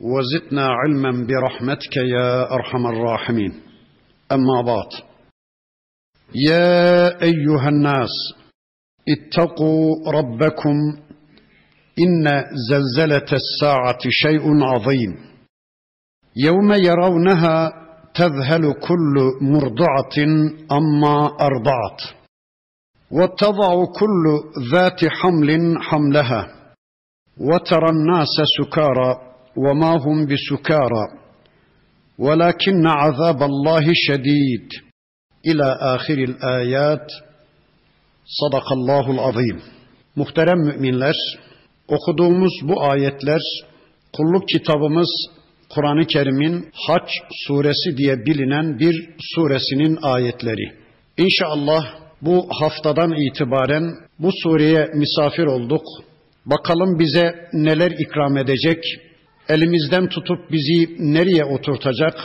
وزدنا علما برحمتك يا أرحم الراحمين. أما بعد يا أيها الناس اتقوا ربكم إن زلزلة الساعة شيء عظيم. يوم يرونها تذهل كل مرضعة أما أرضعت وتضع كل ذات حمل حملها وترى الناس سكارى وما هم بسكارى ولكن عذاب الله شديد الى اخر الايات صدق الله العظيم Muhterem müminler, okuduğumuz bu ayetler kulluk kitabımız Kur'an-ı Kerim'in Haç suresi diye bilinen bir suresinin ayetleri. İnşallah bu haftadan itibaren bu sureye misafir olduk. Bakalım bize neler ikram edecek, elimizden tutup bizi nereye oturtacak,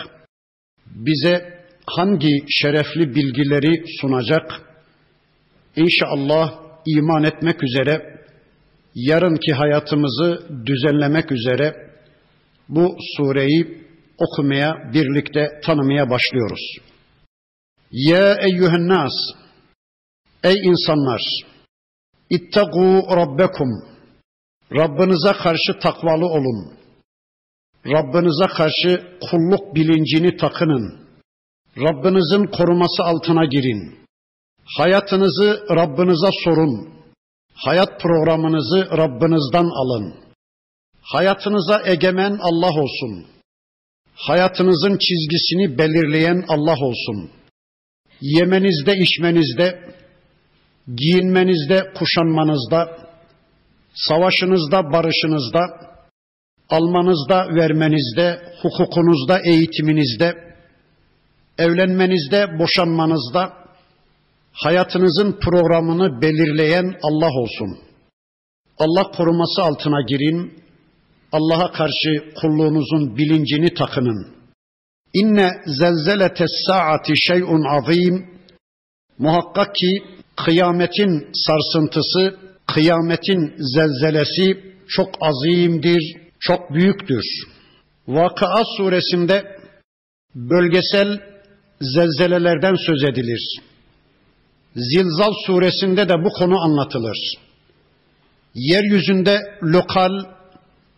bize hangi şerefli bilgileri sunacak. İnşallah iman etmek üzere, yarınki hayatımızı düzenlemek üzere bu sureyi okumaya, birlikte tanımaya başlıyoruz. Ya eyyühen nas, Ey insanlar! İttegû rabbekum. Rabbinize karşı takvalı olun. Rabbinize karşı kulluk bilincini takının. Rabbinizin koruması altına girin. Hayatınızı Rabbinize sorun. Hayat programınızı Rabbinizden alın. Hayatınıza egemen Allah olsun. Hayatınızın çizgisini belirleyen Allah olsun. Yemenizde, içmenizde, giyinmenizde, kuşanmanızda, savaşınızda, barışınızda, almanızda, vermenizde, hukukunuzda, eğitiminizde, evlenmenizde, boşanmanızda, hayatınızın programını belirleyen Allah olsun. Allah koruması altına girin, Allah'a karşı kulluğunuzun bilincini takının. İnne zelzeletes saati şey'un azim. Muhakkak ki kıyametin sarsıntısı, kıyametin zelzelesi çok azimdir, çok büyüktür. Vakıa suresinde bölgesel zelzelelerden söz edilir. Zilzal suresinde de bu konu anlatılır. Yeryüzünde lokal,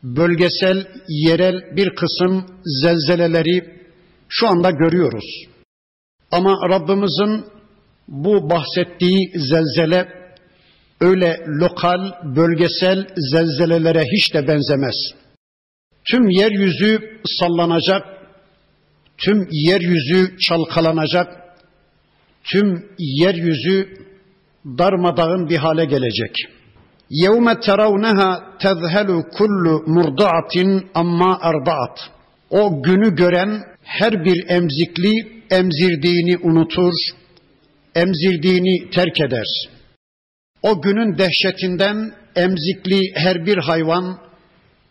bölgesel, yerel bir kısım zelzeleleri şu anda görüyoruz. Ama Rabbimizin bu bahsettiği zelzele öyle lokal, bölgesel zelzelelere hiç de benzemez. Tüm yeryüzü sallanacak, tüm yeryüzü çalkalanacak, tüm yeryüzü darmadağın bir hale gelecek. يَوْمَ تَرَوْنَهَا تَذْهَلُ كُلُّ مُرْضَعَةٍ amma اَرْضَعَتْ O günü gören her bir emzikli emzirdiğini unutur, emzirdiğini terk eder. O günün dehşetinden emzikli her bir hayvan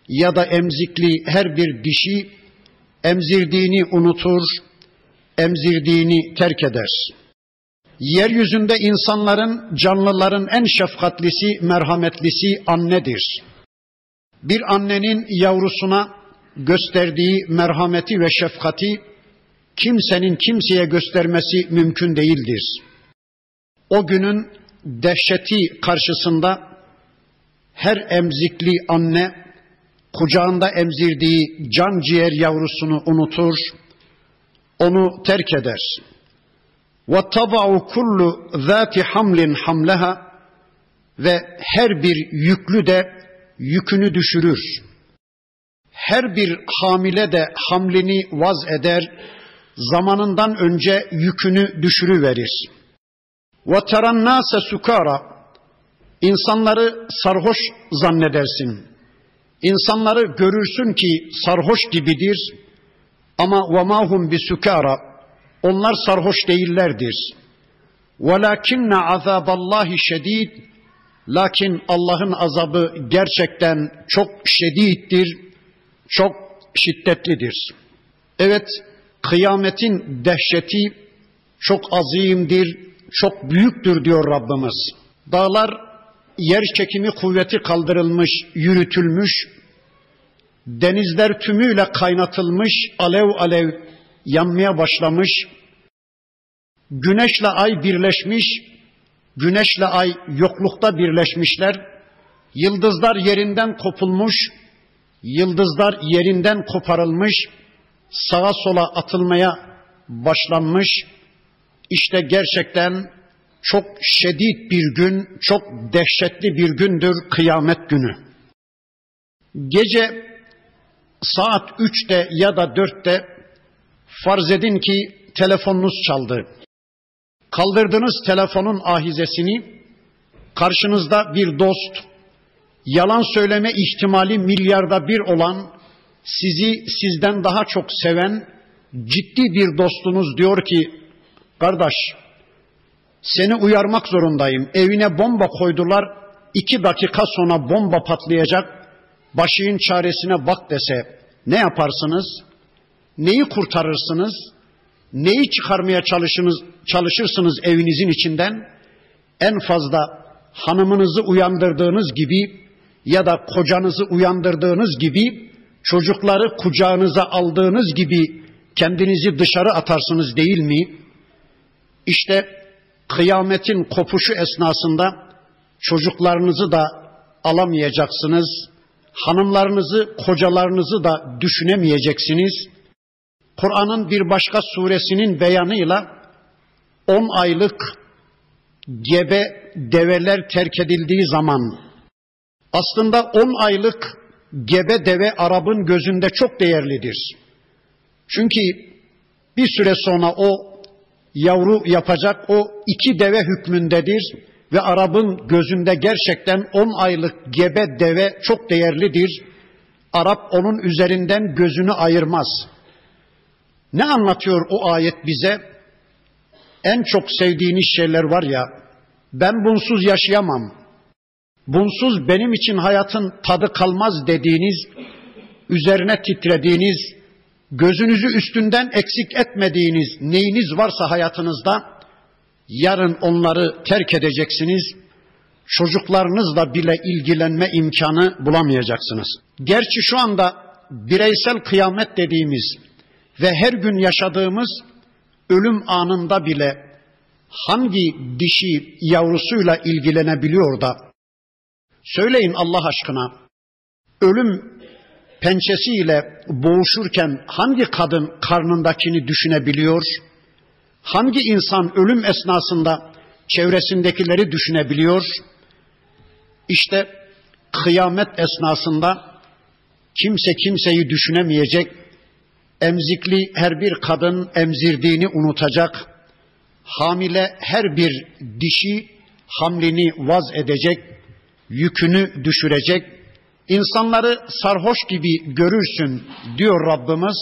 ya da emzikli her bir dişi emzirdiğini unutur, emzirdiğini terk eder. Yeryüzünde insanların, canlıların en şefkatlisi, merhametlisi annedir. Bir annenin yavrusuna gösterdiği merhameti ve şefkati kimsenin kimseye göstermesi mümkün değildir. O günün dehşeti karşısında her emzikli anne kucağında emzirdiği can ciğer yavrusunu unutur, onu terk eder. وَتَضَعُ kullu ذَاتِ hamlin hamleha ve her bir yüklü de yükünü düşürür. Her bir hamile de hamlini vaz eder, zamanından önce yükünü düşürüverir. وَتَرَى النَّاسَ sukara İnsanları sarhoş zannedersin. İnsanları görürsün ki sarhoş gibidir ama وَمَا هُمْ بِسُكَارَ Onlar sarhoş değillerdir. وَلَكِنَّ عَذَابَ اللّٰهِ şedid Lakin Allah'ın azabı gerçekten çok şedittir, çok şiddetlidir. Evet, kıyametin dehşeti çok azimdir, çok büyüktür diyor Rabbimiz. Dağlar yer çekimi kuvveti kaldırılmış, yürütülmüş, denizler tümüyle kaynatılmış, alev alev yanmaya başlamış, güneşle ay birleşmiş, güneşle ay yoklukta birleşmişler, yıldızlar yerinden kopulmuş, yıldızlar yerinden koparılmış, sağa sola atılmaya başlanmış, işte gerçekten çok şiddet bir gün, çok dehşetli bir gündür kıyamet günü. Gece saat üçte ya da dörtte farz edin ki telefonunuz çaldı. Kaldırdınız telefonun ahizesini, karşınızda bir dost, yalan söyleme ihtimali milyarda bir olan, sizi sizden daha çok seven, ciddi bir dostunuz diyor ki, kardeş seni uyarmak zorundayım. Evine bomba koydular. iki dakika sonra bomba patlayacak. Başının çaresine bak dese ne yaparsınız? Neyi kurtarırsınız? Neyi çıkarmaya çalışınız, çalışırsınız evinizin içinden? En fazla hanımınızı uyandırdığınız gibi ya da kocanızı uyandırdığınız gibi çocukları kucağınıza aldığınız gibi kendinizi dışarı atarsınız değil mi? İşte kıyametin kopuşu esnasında çocuklarınızı da alamayacaksınız. Hanımlarınızı, kocalarınızı da düşünemeyeceksiniz. Kur'an'ın bir başka suresinin beyanıyla 10 aylık gebe develer terk edildiği zaman aslında 10 aylık gebe deve Arap'ın gözünde çok değerlidir. Çünkü bir süre sonra o yavru yapacak o iki deve hükmündedir ve Arap'ın gözünde gerçekten on aylık gebe deve çok değerlidir. Arap onun üzerinden gözünü ayırmaz. Ne anlatıyor o ayet bize? En çok sevdiğiniz şeyler var ya, ben bunsuz yaşayamam. Bunsuz benim için hayatın tadı kalmaz dediğiniz, üzerine titrediğiniz, gözünüzü üstünden eksik etmediğiniz neyiniz varsa hayatınızda yarın onları terk edeceksiniz. Çocuklarınızla bile ilgilenme imkanı bulamayacaksınız. Gerçi şu anda bireysel kıyamet dediğimiz ve her gün yaşadığımız ölüm anında bile hangi dişi yavrusuyla ilgilenebiliyor da söyleyin Allah aşkına ölüm pençesiyle boğuşurken hangi kadın karnındakini düşünebiliyor? Hangi insan ölüm esnasında çevresindekileri düşünebiliyor? İşte kıyamet esnasında kimse kimseyi düşünemeyecek. Emzikli her bir kadın emzirdiğini unutacak. Hamile her bir dişi hamlini vaz edecek, yükünü düşürecek İnsanları sarhoş gibi görürsün diyor Rabbimiz.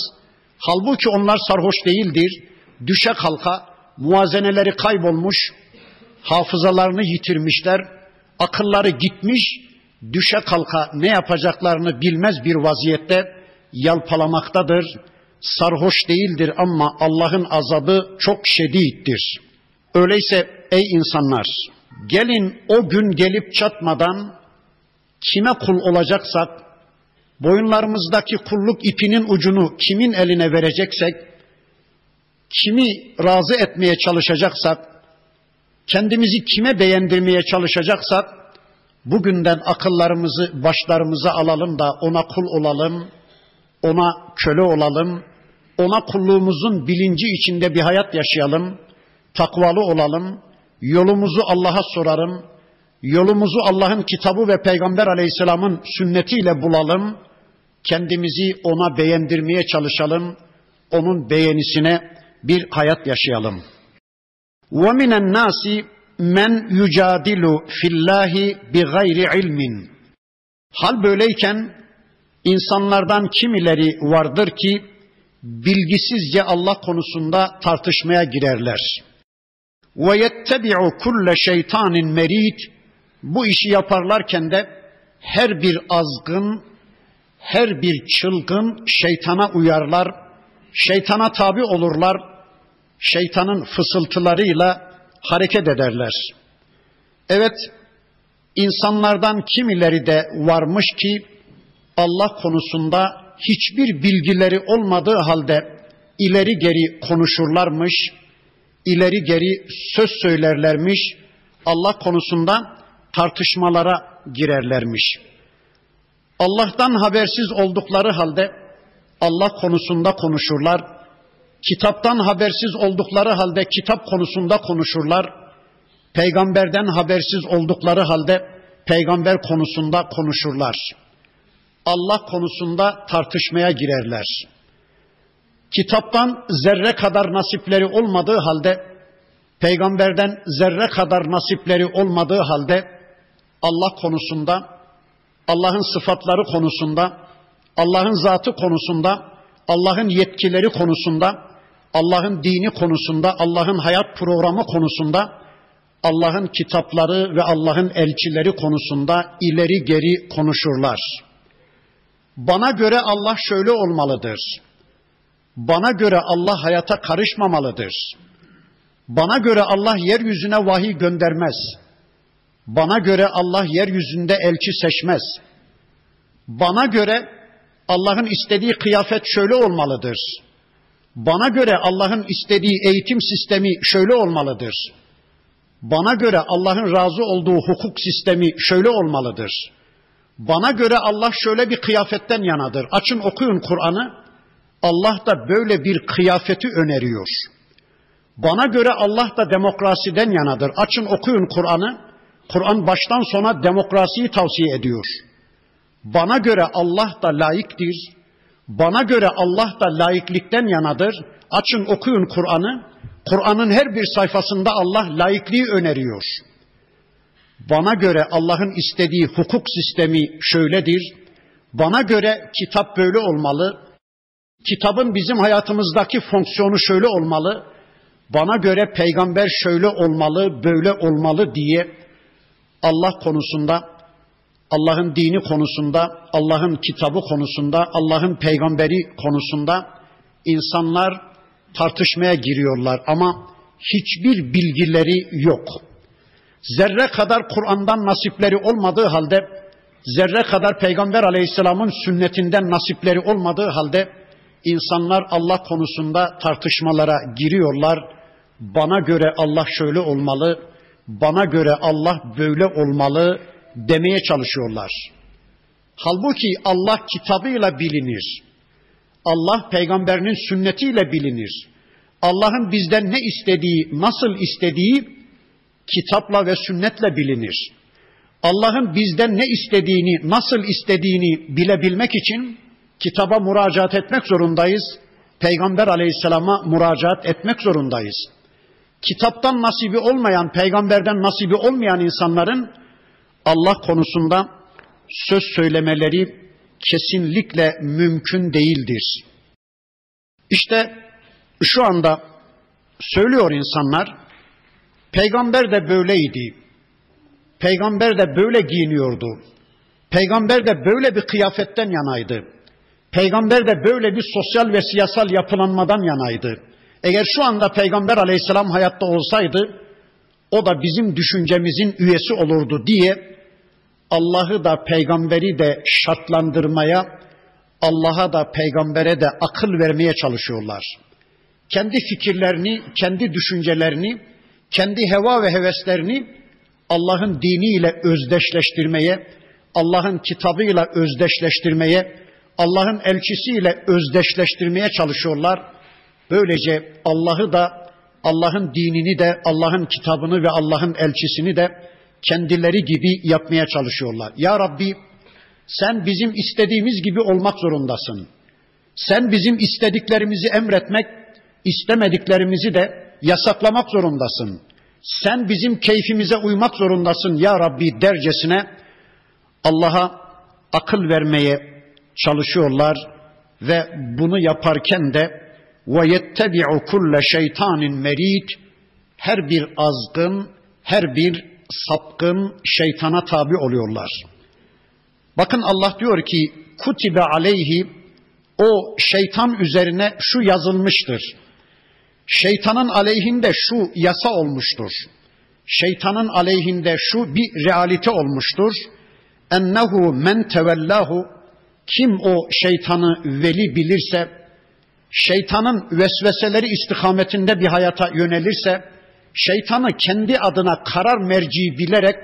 Halbuki onlar sarhoş değildir. Düşe kalka muazeneleri kaybolmuş, hafızalarını yitirmişler, akılları gitmiş, düşe kalka ne yapacaklarını bilmez bir vaziyette yalpalamaktadır. Sarhoş değildir ama Allah'ın azabı çok şedittir. Öyleyse ey insanlar gelin o gün gelip çatmadan kime kul olacaksak, boyunlarımızdaki kulluk ipinin ucunu kimin eline vereceksek, kimi razı etmeye çalışacaksak, kendimizi kime beğendirmeye çalışacaksak, bugünden akıllarımızı başlarımıza alalım da ona kul olalım, ona köle olalım, ona kulluğumuzun bilinci içinde bir hayat yaşayalım, takvalı olalım, yolumuzu Allah'a sorarım, Yolumuzu Allah'ın kitabı ve Peygamber aleyhisselamın sünnetiyle bulalım. Kendimizi ona beğendirmeye çalışalım. Onun beğenisine bir hayat yaşayalım. وَمِنَ النَّاسِ men يُجَادِلُ فِي اللّٰهِ بِغَيْرِ ilmin. Hal böyleyken İnsanlardan kimileri vardır ki bilgisizce Allah konusunda tartışmaya girerler. Ve yettebi'u kulle şeytanin merid bu işi yaparlarken de her bir azgın, her bir çılgın şeytana uyarlar, şeytana tabi olurlar, şeytanın fısıltılarıyla hareket ederler. Evet, insanlardan kimileri de varmış ki Allah konusunda hiçbir bilgileri olmadığı halde ileri geri konuşurlarmış, ileri geri söz söylerlermiş, Allah konusunda tartışmalara girerlermiş. Allah'tan habersiz oldukları halde Allah konusunda konuşurlar. Kitaptan habersiz oldukları halde kitap konusunda konuşurlar. Peygamberden habersiz oldukları halde peygamber konusunda konuşurlar. Allah konusunda tartışmaya girerler. Kitaptan zerre kadar nasipleri olmadığı halde, peygamberden zerre kadar nasipleri olmadığı halde Allah konusunda, Allah'ın sıfatları konusunda, Allah'ın zatı konusunda, Allah'ın yetkileri konusunda, Allah'ın dini konusunda, Allah'ın hayat programı konusunda, Allah'ın kitapları ve Allah'ın elçileri konusunda ileri geri konuşurlar. Bana göre Allah şöyle olmalıdır. Bana göre Allah hayata karışmamalıdır. Bana göre Allah yeryüzüne vahiy göndermez. Bana göre Allah yeryüzünde elçi seçmez. Bana göre Allah'ın istediği kıyafet şöyle olmalıdır. Bana göre Allah'ın istediği eğitim sistemi şöyle olmalıdır. Bana göre Allah'ın razı olduğu hukuk sistemi şöyle olmalıdır. Bana göre Allah şöyle bir kıyafetten yanadır. Açın okuyun Kur'an'ı. Allah da böyle bir kıyafeti öneriyor. Bana göre Allah da demokrasiden yanadır. Açın okuyun Kur'an'ı. Kur'an baştan sona demokrasiyi tavsiye ediyor. Bana göre Allah da layıktır. Bana göre Allah da layıklıktan yanadır. Açın okuyun Kur'an'ı. Kur'an'ın her bir sayfasında Allah layıklığı öneriyor. Bana göre Allah'ın istediği hukuk sistemi şöyledir. Bana göre kitap böyle olmalı. Kitabın bizim hayatımızdaki fonksiyonu şöyle olmalı. Bana göre peygamber şöyle olmalı, böyle olmalı diye Allah konusunda, Allah'ın dini konusunda, Allah'ın kitabı konusunda, Allah'ın peygamberi konusunda insanlar tartışmaya giriyorlar ama hiçbir bilgileri yok zerre kadar Kur'an'dan nasipleri olmadığı halde, zerre kadar Peygamber aleyhisselamın sünnetinden nasipleri olmadığı halde, insanlar Allah konusunda tartışmalara giriyorlar. Bana göre Allah şöyle olmalı, bana göre Allah böyle olmalı demeye çalışıyorlar. Halbuki Allah kitabıyla bilinir. Allah peygamberinin sünnetiyle bilinir. Allah'ın bizden ne istediği, nasıl istediği kitapla ve sünnetle bilinir. Allah'ın bizden ne istediğini, nasıl istediğini bilebilmek için kitaba müracaat etmek zorundayız. Peygamber aleyhisselama müracaat etmek zorundayız. Kitaptan nasibi olmayan, peygamberden nasibi olmayan insanların Allah konusunda söz söylemeleri kesinlikle mümkün değildir. İşte şu anda söylüyor insanlar, Peygamber de böyleydi. Peygamber de böyle giyiniyordu. Peygamber de böyle bir kıyafetten yanaydı. Peygamber de böyle bir sosyal ve siyasal yapılanmadan yanaydı. Eğer şu anda Peygamber aleyhisselam hayatta olsaydı o da bizim düşüncemizin üyesi olurdu diye Allah'ı da peygamberi de şartlandırmaya, Allah'a da peygambere de akıl vermeye çalışıyorlar. Kendi fikirlerini, kendi düşüncelerini kendi heva ve heveslerini Allah'ın diniyle özdeşleştirmeye, Allah'ın kitabıyla özdeşleştirmeye, Allah'ın elçisiyle özdeşleştirmeye çalışıyorlar. Böylece Allah'ı da, Allah'ın dinini de, Allah'ın kitabını ve Allah'ın elçisini de kendileri gibi yapmaya çalışıyorlar. Ya Rabbi sen bizim istediğimiz gibi olmak zorundasın. Sen bizim istediklerimizi emretmek, istemediklerimizi de yasaklamak zorundasın. Sen bizim keyfimize uymak zorundasın ya Rabbi dercesine Allah'a akıl vermeye, çalışıyorlar ve bunu yaparken de ve yettebi'u kulle şeytanin merid her bir azgın, her bir sapkın şeytana tabi oluyorlar. Bakın Allah diyor ki kutibe aleyhi o şeytan üzerine şu yazılmıştır. Şeytanın aleyhinde şu yasa olmuştur. Şeytanın aleyhinde şu bir realite olmuştur. Ennehu men tevellahu kim o şeytanı veli bilirse, şeytanın vesveseleri istikametinde bir hayata yönelirse, şeytanı kendi adına karar merci bilerek,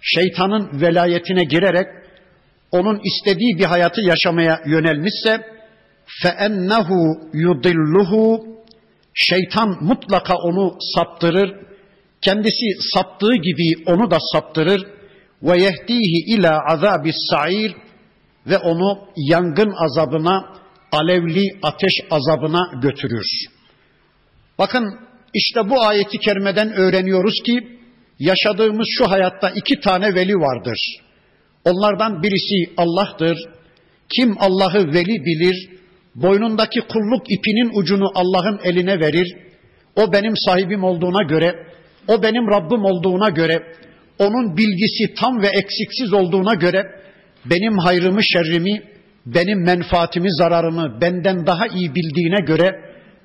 şeytanın velayetine girerek, onun istediği bir hayatı yaşamaya yönelmişse, فَاَنَّهُ يُضِلُّهُ Şeytan mutlaka onu saptırır, kendisi saptığı gibi onu da saptırır ve yehdihi ila azabis sair ve onu yangın azabına, alevli ateş azabına götürür. Bakın işte bu ayeti kerimeden öğreniyoruz ki yaşadığımız şu hayatta iki tane veli vardır. Onlardan birisi Allah'tır. Kim Allah'ı veli bilir, boynundaki kulluk ipinin ucunu Allah'ın eline verir. O benim sahibim olduğuna göre, o benim Rabbim olduğuna göre, onun bilgisi tam ve eksiksiz olduğuna göre benim hayrımı şerrimi, benim menfaatimi zararımı benden daha iyi bildiğine göre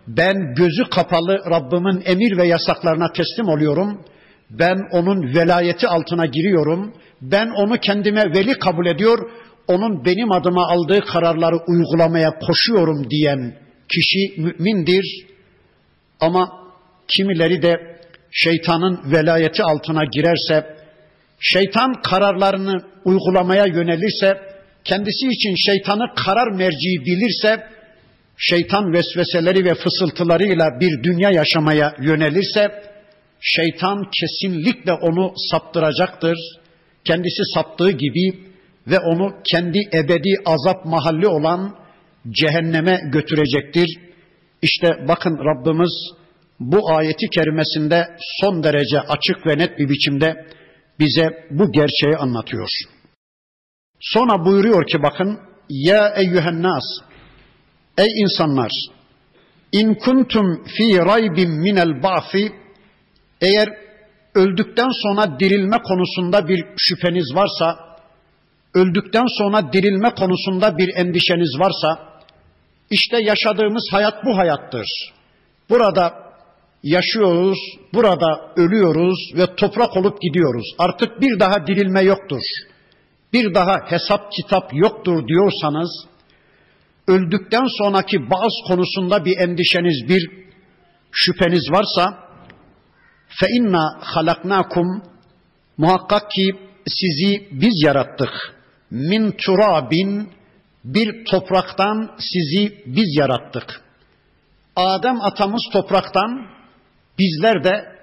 ben gözü kapalı Rabbimin emir ve yasaklarına teslim oluyorum. Ben onun velayeti altına giriyorum. Ben onu kendime veli kabul ediyor. Onun benim adıma aldığı kararları uygulamaya koşuyorum diyen kişi mümindir. Ama kimileri de şeytanın velayeti altına girerse, şeytan kararlarını uygulamaya yönelirse, kendisi için şeytanı karar merci bilirse, şeytan vesveseleri ve fısıltılarıyla bir dünya yaşamaya yönelirse, şeytan kesinlikle onu saptıracaktır. Kendisi saptığı gibi ve onu kendi ebedi azap mahalli olan cehenneme götürecektir. İşte bakın Rabbimiz bu ayeti kerimesinde son derece açık ve net bir biçimde bize bu gerçeği anlatıyor. Sonra buyuruyor ki bakın ya eyyühen nas ey insanlar in kuntum fi raybin minel ba'fi eğer öldükten sonra dirilme konusunda bir şüpheniz varsa öldükten sonra dirilme konusunda bir endişeniz varsa işte yaşadığımız hayat bu hayattır. Burada yaşıyoruz, burada ölüyoruz ve toprak olup gidiyoruz. Artık bir daha dirilme yoktur. Bir daha hesap kitap yoktur diyorsanız, öldükten sonraki bazı konusunda bir endişeniz, bir şüpheniz varsa, inna halaknakum muhakkak ki sizi biz yarattık. Min turabin bir topraktan sizi biz yarattık. Adem atamız topraktan, Bizler de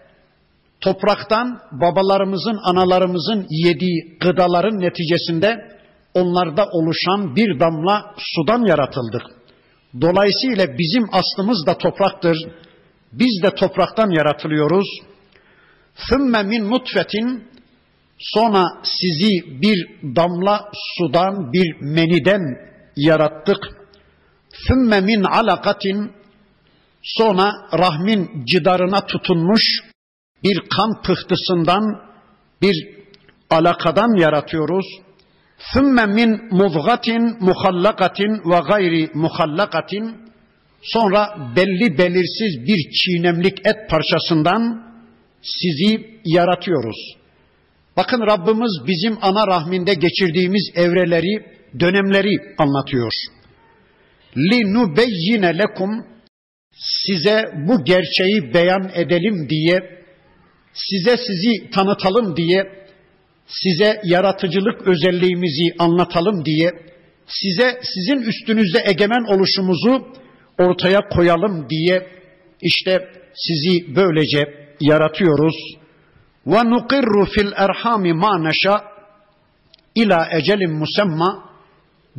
Topraktan babalarımızın, analarımızın yediği gıdaların neticesinde onlarda oluşan bir damla sudan yaratıldık. Dolayısıyla bizim aslımız da topraktır. Biz de topraktan yaratılıyoruz. Sümme min nutfetin sonra sizi bir damla sudan, bir meniden yarattık. Sümme min alakatin sonra rahmin cidarına tutunmuş bir kan pıhtısından, bir alakadan yaratıyoruz. ثُمَّ مِنْ مُضْغَةٍ مُخَلَّقَةٍ وَغَيْرِ مُخَلَّقَةٍ Sonra belli belirsiz bir çiğnemlik et parçasından sizi yaratıyoruz. Bakın Rabbimiz bizim ana rahminde geçirdiğimiz evreleri, dönemleri anlatıyor. لِنُبَيِّنَ لَكُمْ size bu gerçeği beyan edelim diye, size sizi tanıtalım diye, size yaratıcılık özelliğimizi anlatalım diye, size sizin üstünüzde egemen oluşumuzu ortaya koyalım diye işte sizi böylece yaratıyoruz. Ve nukirru fil erhami ma neşa ila ecelin musemma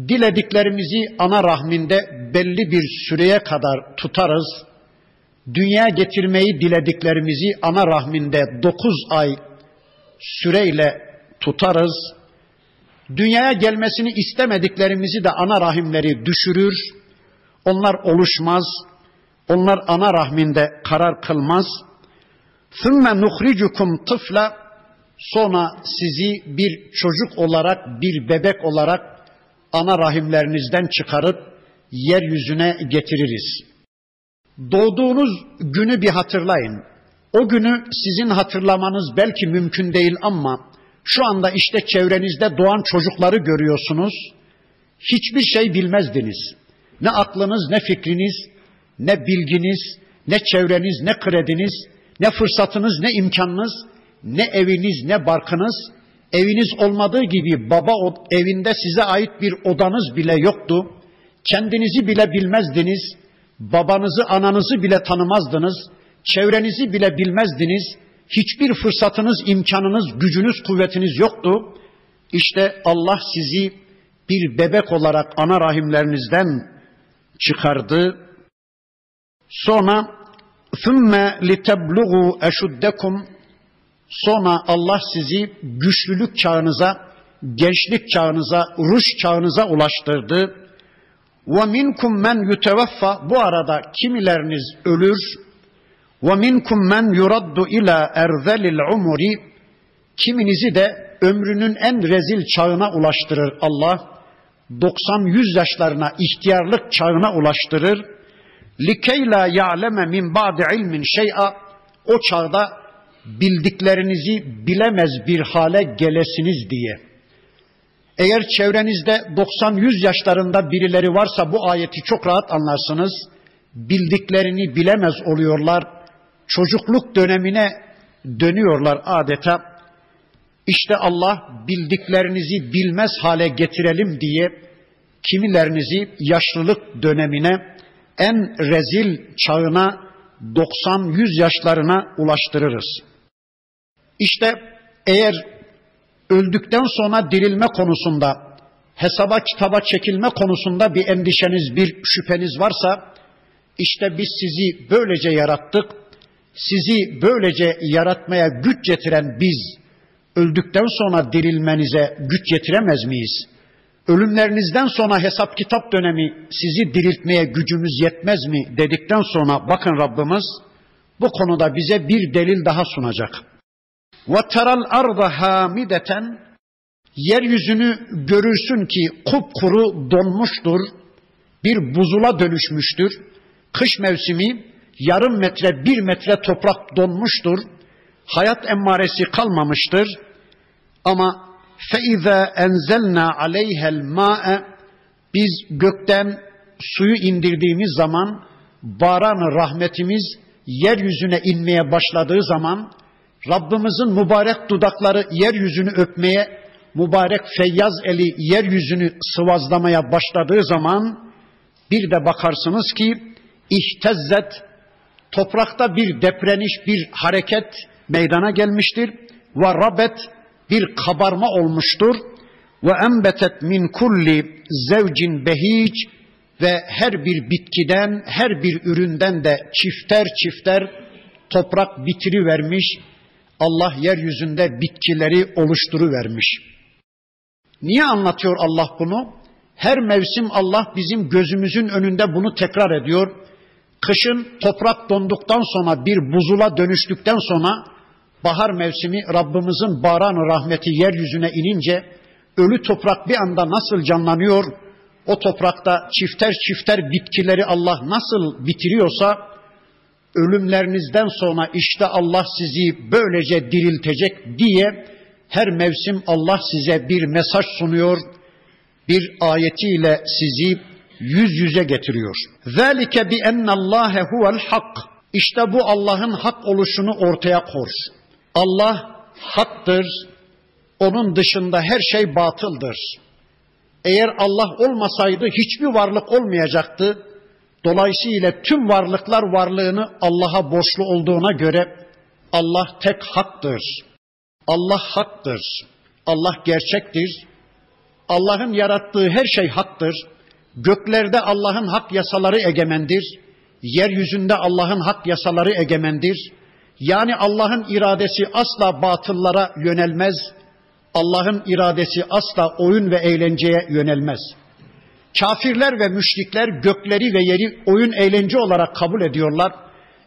Dilediklerimizi ana rahminde belli bir süreye kadar tutarız Dünya getirmeyi dilediklerimizi ana rahminde dokuz ay süreyle tutarız. Dünyaya gelmesini istemediklerimizi de ana rahimleri düşürür. Onlar oluşmaz. Onlar ana rahminde karar kılmaz. ثُمَّ نُخْرِجُكُمْ tıfla Sonra sizi bir çocuk olarak, bir bebek olarak ana rahimlerinizden çıkarıp yeryüzüne getiririz. Doğduğunuz günü bir hatırlayın. O günü sizin hatırlamanız belki mümkün değil ama şu anda işte çevrenizde doğan çocukları görüyorsunuz. Hiçbir şey bilmezdiniz. Ne aklınız, ne fikriniz, ne bilginiz, ne çevreniz, ne krediniz, ne fırsatınız, ne imkanınız, ne eviniz, ne barkınız, eviniz olmadığı gibi baba evinde size ait bir odanız bile yoktu. Kendinizi bile bilmezdiniz, babanızı, ananızı bile tanımazdınız, çevrenizi bile bilmezdiniz. Hiçbir fırsatınız, imkanınız, gücünüz, kuvvetiniz yoktu. İşte Allah sizi bir bebek olarak ana rahimlerinizden çıkardı. Sonra ثُمَّ لِتَبْلُغُوا اَشُدَّكُمْ Sonra Allah sizi güçlülük çağınıza, gençlik çağınıza, ruş çağınıza ulaştırdı. Ve minkum men yutevaffa bu arada kimileriniz ölür. Ve minkum men yuraddu ila erzelil umuri kiminizi de ömrünün en rezil çağına ulaştırır Allah. 90-100 yaşlarına ihtiyarlık çağına ulaştırır. La ya'leme min ba'di ilmin şey'a o çağda bildiklerinizi bilemez bir hale gelesiniz diye. Eğer çevrenizde 90-100 yaşlarında birileri varsa bu ayeti çok rahat anlarsınız. Bildiklerini bilemez oluyorlar. Çocukluk dönemine dönüyorlar adeta. İşte Allah bildiklerinizi bilmez hale getirelim diye kimilerinizi yaşlılık dönemine en rezil çağına 90-100 yaşlarına ulaştırırız. İşte eğer öldükten sonra dirilme konusunda, hesaba kitaba çekilme konusunda bir endişeniz, bir şüpheniz varsa, işte biz sizi böylece yarattık, sizi böylece yaratmaya güç getiren biz, öldükten sonra dirilmenize güç getiremez miyiz? Ölümlerinizden sonra hesap kitap dönemi sizi diriltmeye gücümüz yetmez mi dedikten sonra bakın Rabbimiz bu konuda bize bir delil daha sunacak. Teral arda hamideten yeryüzünü görürsün ki kupkuru donmuştur, bir buzula dönüşmüştür. Kış mevsimi yarım metre, bir metre toprak donmuştur. Hayat emmaresi kalmamıştır. Ama feiza enzelna aleyhel ma'e biz gökten suyu indirdiğimiz zaman baran rahmetimiz yeryüzüne inmeye başladığı zaman Rabbimizin mübarek dudakları yeryüzünü öpmeye, mübarek feyyaz eli yeryüzünü sıvazlamaya başladığı zaman bir de bakarsınız ki ihtezzet toprakta bir depreniş, bir hareket meydana gelmiştir. Ve rabet bir kabarma olmuştur. Ve embetet min kulli zevcin behic ve her bir bitkiden, her bir üründen de çifter çifter toprak bitiri vermiş, Allah yeryüzünde bitkileri oluşturuvermiş. Niye anlatıyor Allah bunu? Her mevsim Allah bizim gözümüzün önünde bunu tekrar ediyor. Kışın toprak donduktan sonra bir buzula dönüştükten sonra bahar mevsimi Rabbimizin baran rahmeti yeryüzüne inince ölü toprak bir anda nasıl canlanıyor? O toprakta çifter çifter bitkileri Allah nasıl bitiriyorsa ölümlerinizden sonra işte Allah sizi böylece diriltecek diye her mevsim Allah size bir mesaj sunuyor, bir ayetiyle sizi yüz yüze getiriyor. Zalike bi ennallâhe huvel hak. İşte bu Allah'ın hak oluşunu ortaya kor. Allah haktır. Onun dışında her şey batıldır. Eğer Allah olmasaydı hiçbir varlık olmayacaktı. Dolayısıyla tüm varlıklar varlığını Allah'a borçlu olduğuna göre Allah tek haktır. Allah haktır. Allah gerçektir. Allah'ın yarattığı her şey haktır. Göklerde Allah'ın hak yasaları egemendir. Yeryüzünde Allah'ın hak yasaları egemendir. Yani Allah'ın iradesi asla batıllara yönelmez. Allah'ın iradesi asla oyun ve eğlenceye yönelmez. Kafirler ve müşrikler gökleri ve yeri oyun eğlence olarak kabul ediyorlar.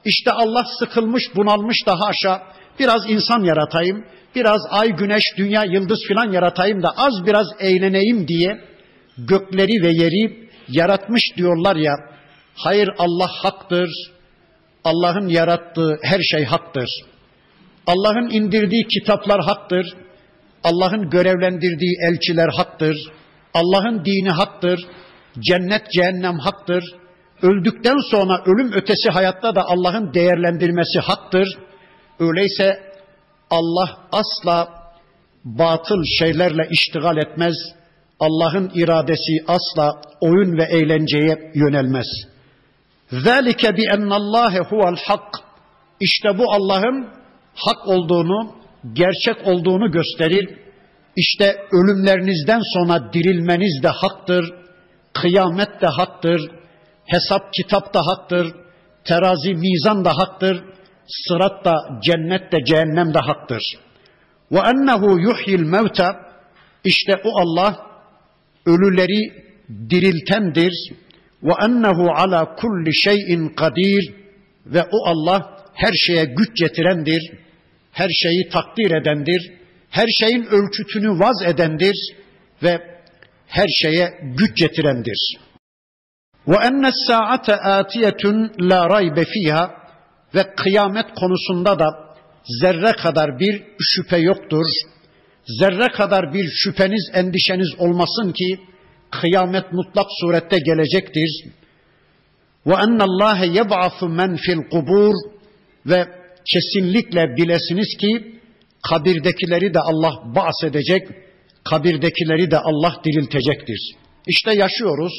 İşte Allah sıkılmış, bunalmış daha aşağı biraz insan yaratayım, biraz ay, güneş, dünya, yıldız filan yaratayım da az biraz eğleneyim diye gökleri ve yeri yaratmış diyorlar ya. Hayır Allah haktır. Allah'ın yarattığı her şey haktır. Allah'ın indirdiği kitaplar haktır. Allah'ın görevlendirdiği elçiler haktır. Allah'ın dini haktır, cennet cehennem haktır, öldükten sonra ölüm ötesi hayatta da Allah'ın değerlendirmesi haktır. Öyleyse Allah asla batıl şeylerle iştigal etmez. Allah'ın iradesi asla oyun ve eğlenceye yönelmez. Zalike bi ennallâhe huvel hak. İşte bu Allah'ın hak olduğunu, gerçek olduğunu gösterir. İşte ölümlerinizden sonra dirilmeniz de haktır, kıyamet de haktır, hesap kitap da haktır, terazi mizan da haktır, sırat da cennet de cehennem de haktır. Ve ennehu yuhyil mevta işte o Allah ölüleri diriltendir. Ve ennehu ala kulli şeyin kadir ve o Allah her şeye güç getirendir. Her şeyi takdir edendir. Her şeyin ölçütünü vaz edendir ve her şeye güç getirendir. Ve enne saate atiyetun la raybe fiha ve kıyamet konusunda da zerre kadar bir şüphe yoktur. Zerre kadar bir şüpheniz, endişeniz olmasın ki kıyamet mutlak surette gelecektir. Ve ennallâhe yeb'afu men fil kubur ve kesinlikle bilesiniz ki kabirdekileri de Allah bahsedecek, kabirdekileri de Allah diriltecektir. İşte yaşıyoruz.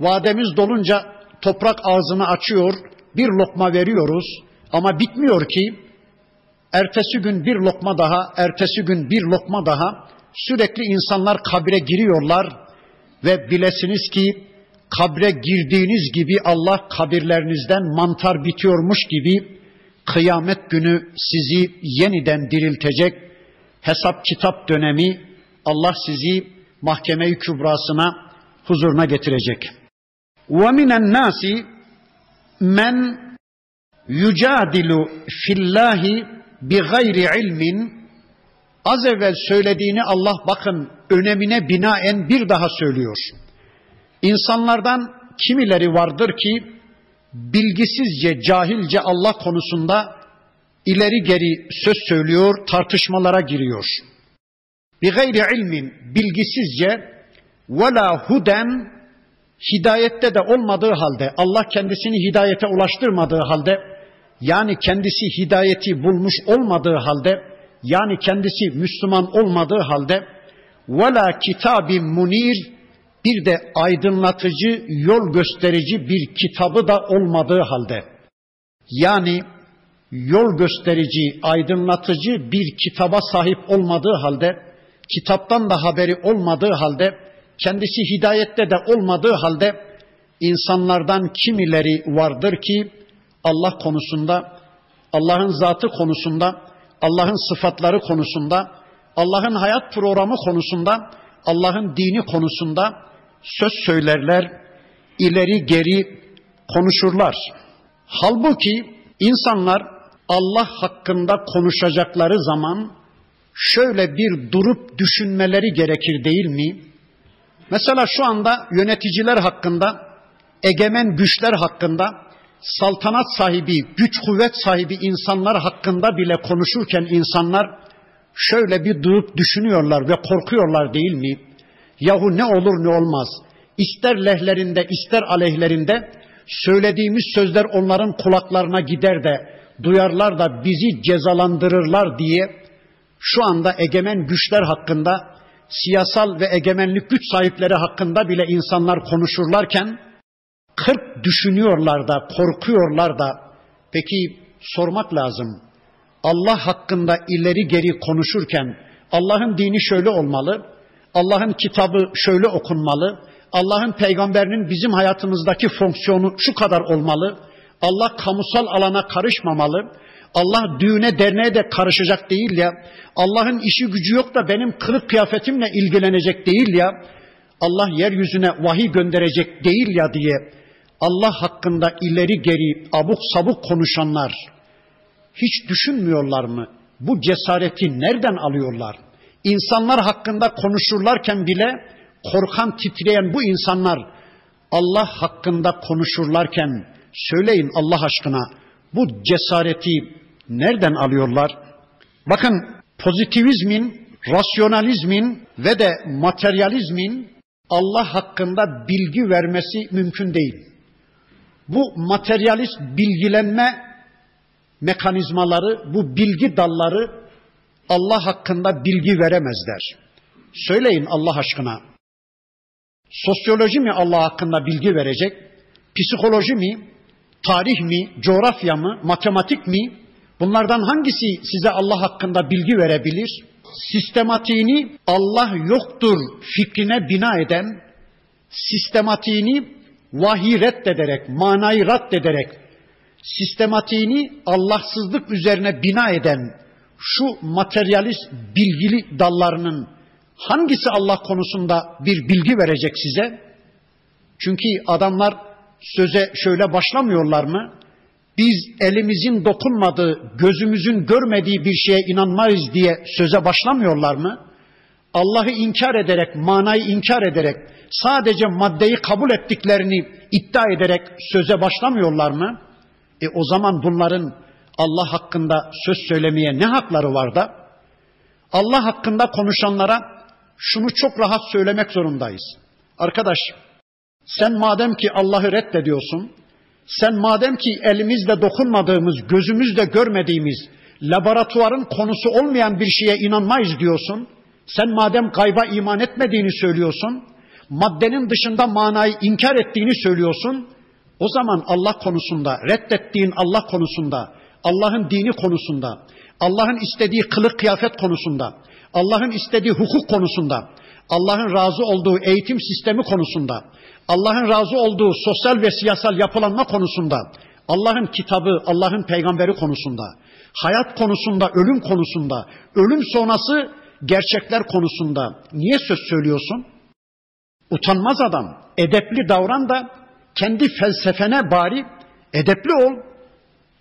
Vademiz dolunca toprak ağzını açıyor, bir lokma veriyoruz ama bitmiyor ki ertesi gün bir lokma daha, ertesi gün bir lokma daha sürekli insanlar kabre giriyorlar ve bilesiniz ki kabre girdiğiniz gibi Allah kabirlerinizden mantar bitiyormuş gibi kıyamet günü sizi yeniden diriltecek. Hesap kitap dönemi Allah sizi mahkeme-i kübrasına huzuruna getirecek. وَمِنَ النَّاسِ men yücadilu fillahi bi gayri ilmin az evvel söylediğini Allah bakın önemine binaen bir daha söylüyor. İnsanlardan kimileri vardır ki bilgisizce, cahilce Allah konusunda ileri geri söz söylüyor, tartışmalara giriyor. Bi gayri ilmin bilgisizce ve la huden hidayette de olmadığı halde Allah kendisini hidayete ulaştırmadığı halde yani kendisi hidayeti bulmuş olmadığı halde yani kendisi Müslüman olmadığı halde ve la kitabim munir bir de aydınlatıcı, yol gösterici bir kitabı da olmadığı halde, yani yol gösterici, aydınlatıcı bir kitaba sahip olmadığı halde, kitaptan da haberi olmadığı halde, kendisi hidayette de olmadığı halde insanlardan kimileri vardır ki Allah konusunda, Allah'ın zatı konusunda, Allah'ın sıfatları konusunda, Allah'ın hayat programı konusunda, Allah'ın dini konusunda söz söylerler, ileri geri konuşurlar. Halbuki insanlar Allah hakkında konuşacakları zaman şöyle bir durup düşünmeleri gerekir değil mi? Mesela şu anda yöneticiler hakkında, egemen güçler hakkında, saltanat sahibi, güç kuvvet sahibi insanlar hakkında bile konuşurken insanlar şöyle bir durup düşünüyorlar ve korkuyorlar değil mi? Yahu ne olur ne olmaz. İster lehlerinde ister aleyhlerinde söylediğimiz sözler onların kulaklarına gider de duyarlar da bizi cezalandırırlar diye şu anda egemen güçler hakkında siyasal ve egemenlik güç sahipleri hakkında bile insanlar konuşurlarken kırk düşünüyorlar da, korkuyorlar da. Peki sormak lazım. Allah hakkında ileri geri konuşurken Allah'ın dini şöyle olmalı, Allah'ın kitabı şöyle okunmalı, Allah'ın peygamberinin bizim hayatımızdaki fonksiyonu şu kadar olmalı, Allah kamusal alana karışmamalı, Allah düğüne derneğe de karışacak değil ya. Allah'ın işi gücü yok da benim kılık kıyafetimle ilgilenecek değil ya. Allah yeryüzüne vahiy gönderecek değil ya diye Allah hakkında ileri geri abuk sabuk konuşanlar hiç düşünmüyorlar mı? Bu cesareti nereden alıyorlar? İnsanlar hakkında konuşurlarken bile korkan, titreyen bu insanlar Allah hakkında konuşurlarken söyleyin Allah aşkına bu cesareti nereden alıyorlar? Bakın pozitivizmin, rasyonalizmin ve de materyalizmin Allah hakkında bilgi vermesi mümkün değil. Bu materyalist bilgilenme mekanizmaları, bu bilgi dalları Allah hakkında bilgi veremezler. Söyleyin Allah aşkına. Sosyoloji mi Allah hakkında bilgi verecek? Psikoloji mi? Tarih mi? Coğrafya mı? Matematik mi? Bunlardan hangisi size Allah hakkında bilgi verebilir? Sistematiğini Allah yoktur fikrine bina eden, sistematiğini vahiy reddederek, manayı reddederek, sistematiğini Allahsızlık üzerine bina eden şu materyalist bilgili dallarının hangisi Allah konusunda bir bilgi verecek size? Çünkü adamlar söze şöyle başlamıyorlar mı? Biz elimizin dokunmadığı, gözümüzün görmediği bir şeye inanmayız diye söze başlamıyorlar mı? Allah'ı inkar ederek, manayı inkar ederek, sadece maddeyi kabul ettiklerini iddia ederek söze başlamıyorlar mı? E o zaman bunların Allah hakkında söz söylemeye ne hakları var da? Allah hakkında konuşanlara şunu çok rahat söylemek zorundayız. Arkadaş, sen madem ki Allah'ı reddediyorsun, sen madem ki elimizle dokunmadığımız, gözümüzle görmediğimiz, laboratuvarın konusu olmayan bir şeye inanmayız diyorsun, sen madem gayba iman etmediğini söylüyorsun, maddenin dışında manayı inkar ettiğini söylüyorsun, o zaman Allah konusunda, reddettiğin Allah konusunda, Allah'ın dini konusunda, Allah'ın istediği kılık kıyafet konusunda, Allah'ın istediği hukuk konusunda, Allah'ın razı olduğu eğitim sistemi konusunda, Allah'ın razı olduğu sosyal ve siyasal yapılanma konusunda, Allah'ın kitabı, Allah'ın peygamberi konusunda, hayat konusunda, ölüm konusunda, ölüm sonrası gerçekler konusunda niye söz söylüyorsun? Utanmaz adam, edepli davran da kendi felsefene bari edepli ol.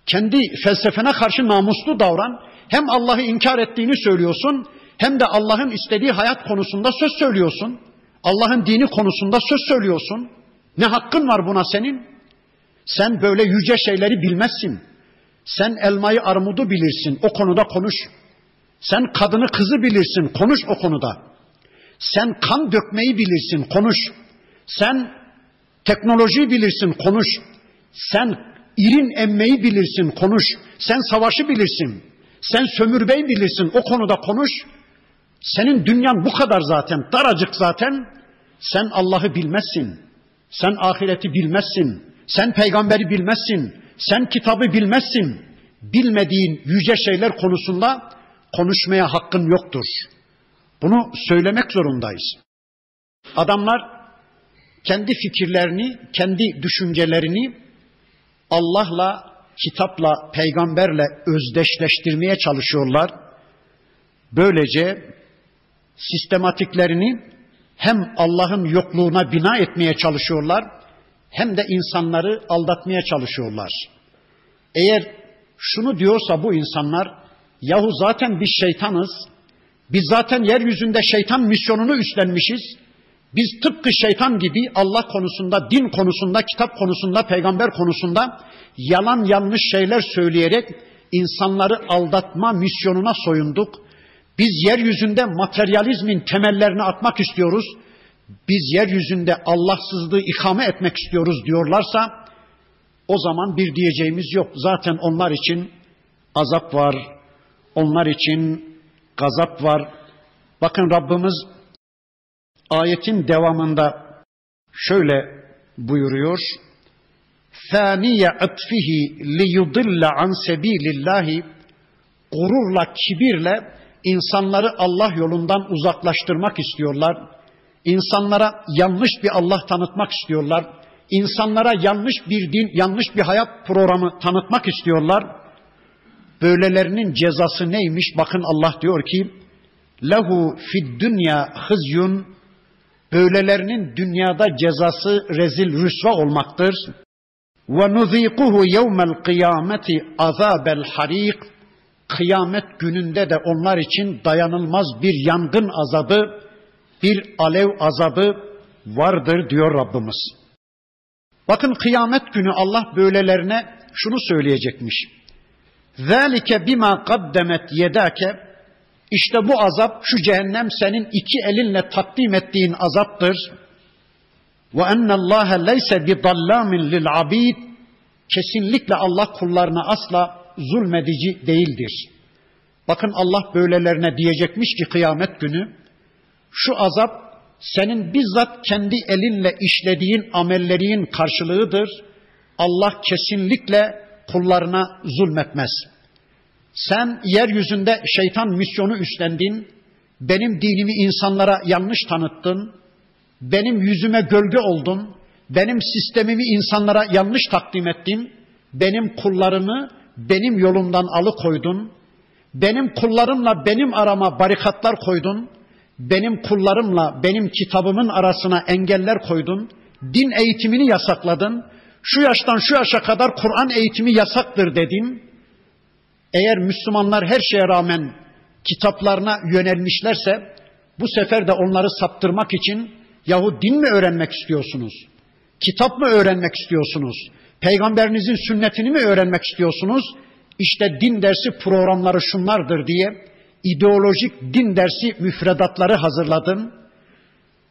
Kendi felsefene karşı namuslu davran. Hem Allah'ı inkar ettiğini söylüyorsun, hem de Allah'ın istediği hayat konusunda söz söylüyorsun. Allah'ın dini konusunda söz söylüyorsun. Ne hakkın var buna senin? Sen böyle yüce şeyleri bilmezsin. Sen elmayı armudu bilirsin, o konuda konuş. Sen kadını kızı bilirsin, konuş o konuda. Sen kan dökmeyi bilirsin, konuş. Sen teknolojiyi bilirsin, konuş. Sen irin emmeyi bilirsin, konuş. Sen savaşı bilirsin. Sen sömürbeyi bilirsin, o konuda konuş. Senin dünyan bu kadar zaten, daracık zaten. Sen Allah'ı bilmezsin. Sen ahireti bilmezsin. Sen peygamberi bilmezsin. Sen kitabı bilmezsin. Bilmediğin yüce şeyler konusunda konuşmaya hakkın yoktur. Bunu söylemek zorundayız. Adamlar kendi fikirlerini, kendi düşüncelerini Allah'la, kitapla, peygamberle özdeşleştirmeye çalışıyorlar. Böylece sistematiklerini hem Allah'ın yokluğuna bina etmeye çalışıyorlar hem de insanları aldatmaya çalışıyorlar. Eğer şunu diyorsa bu insanlar yahu zaten biz şeytanız, biz zaten yeryüzünde şeytan misyonunu üstlenmişiz. Biz tıpkı şeytan gibi Allah konusunda, din konusunda, kitap konusunda, peygamber konusunda yalan yanlış şeyler söyleyerek insanları aldatma misyonuna soyunduk. Biz yeryüzünde materyalizmin temellerini atmak istiyoruz. Biz yeryüzünde Allahsızlığı ikame etmek istiyoruz diyorlarsa o zaman bir diyeceğimiz yok. Zaten onlar için azap var. Onlar için gazap var. Bakın Rabbimiz ayetin devamında şöyle buyuruyor. Faniye atfihi li yudilla an sebilillahi gururla, kibirle insanları Allah yolundan uzaklaştırmak istiyorlar. İnsanlara yanlış bir Allah tanıtmak istiyorlar. İnsanlara yanlış bir din, yanlış bir hayat programı tanıtmak istiyorlar. Böylelerinin cezası neymiş? Bakın Allah diyor ki lehu fid dünya hızyun böylelerinin dünyada cezası rezil rüsva olmaktır. Ve nuzikuhu yevmel kıyameti azabel harik kıyamet gününde de onlar için dayanılmaz bir yangın azabı, bir alev azabı vardır diyor Rabbimiz. Bakın kıyamet günü Allah böylelerine şunu söyleyecekmiş. Zalike bima kaddemet yedake işte bu azap şu cehennem senin iki elinle takdim ettiğin azaptır. Ve ennallâhe leyse bi dallamin lil abid. Kesinlikle Allah kullarına asla zulmedici değildir. Bakın Allah böylelerine diyecekmiş ki kıyamet günü şu azap senin bizzat kendi elinle işlediğin amellerin karşılığıdır. Allah kesinlikle kullarına zulmetmez. Sen yeryüzünde şeytan misyonu üstlendin, benim dinimi insanlara yanlış tanıttın, benim yüzüme gölge oldun, benim sistemimi insanlara yanlış takdim ettin, benim kullarımı benim yolumdan alıkoydun, benim kullarımla benim arama barikatlar koydun, benim kullarımla benim kitabımın arasına engeller koydun, din eğitimini yasakladın, şu yaştan şu yaşa kadar Kur'an eğitimi yasaktır dedin. Eğer Müslümanlar her şeye rağmen kitaplarına yönelmişlerse bu sefer de onları saptırmak için yahu din mi öğrenmek istiyorsunuz? Kitap mı öğrenmek istiyorsunuz? Peygamberinizin sünnetini mi öğrenmek istiyorsunuz? İşte din dersi programları şunlardır diye ideolojik din dersi müfredatları hazırladım.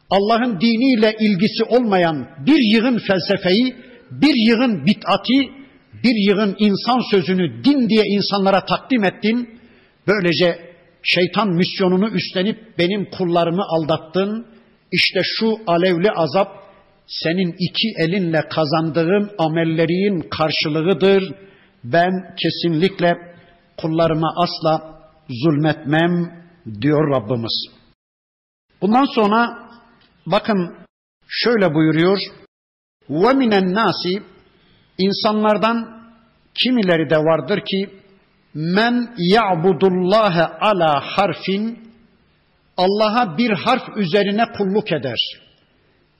Allah'ın diniyle ilgisi olmayan bir yığın felsefeyi, bir yığın bitati, bir yığın insan sözünü din diye insanlara takdim ettin. Böylece şeytan misyonunu üstlenip benim kullarımı aldattın. İşte şu alevli azap senin iki elinle kazandığın amellerin karşılığıdır. Ben kesinlikle kullarıma asla zulmetmem diyor Rabbimiz. Bundan sonra bakın şöyle buyuruyor. Minen nasi insanlardan kimileri de vardır ki men ya'budullaha ala harfin Allah'a bir harf üzerine kulluk eder.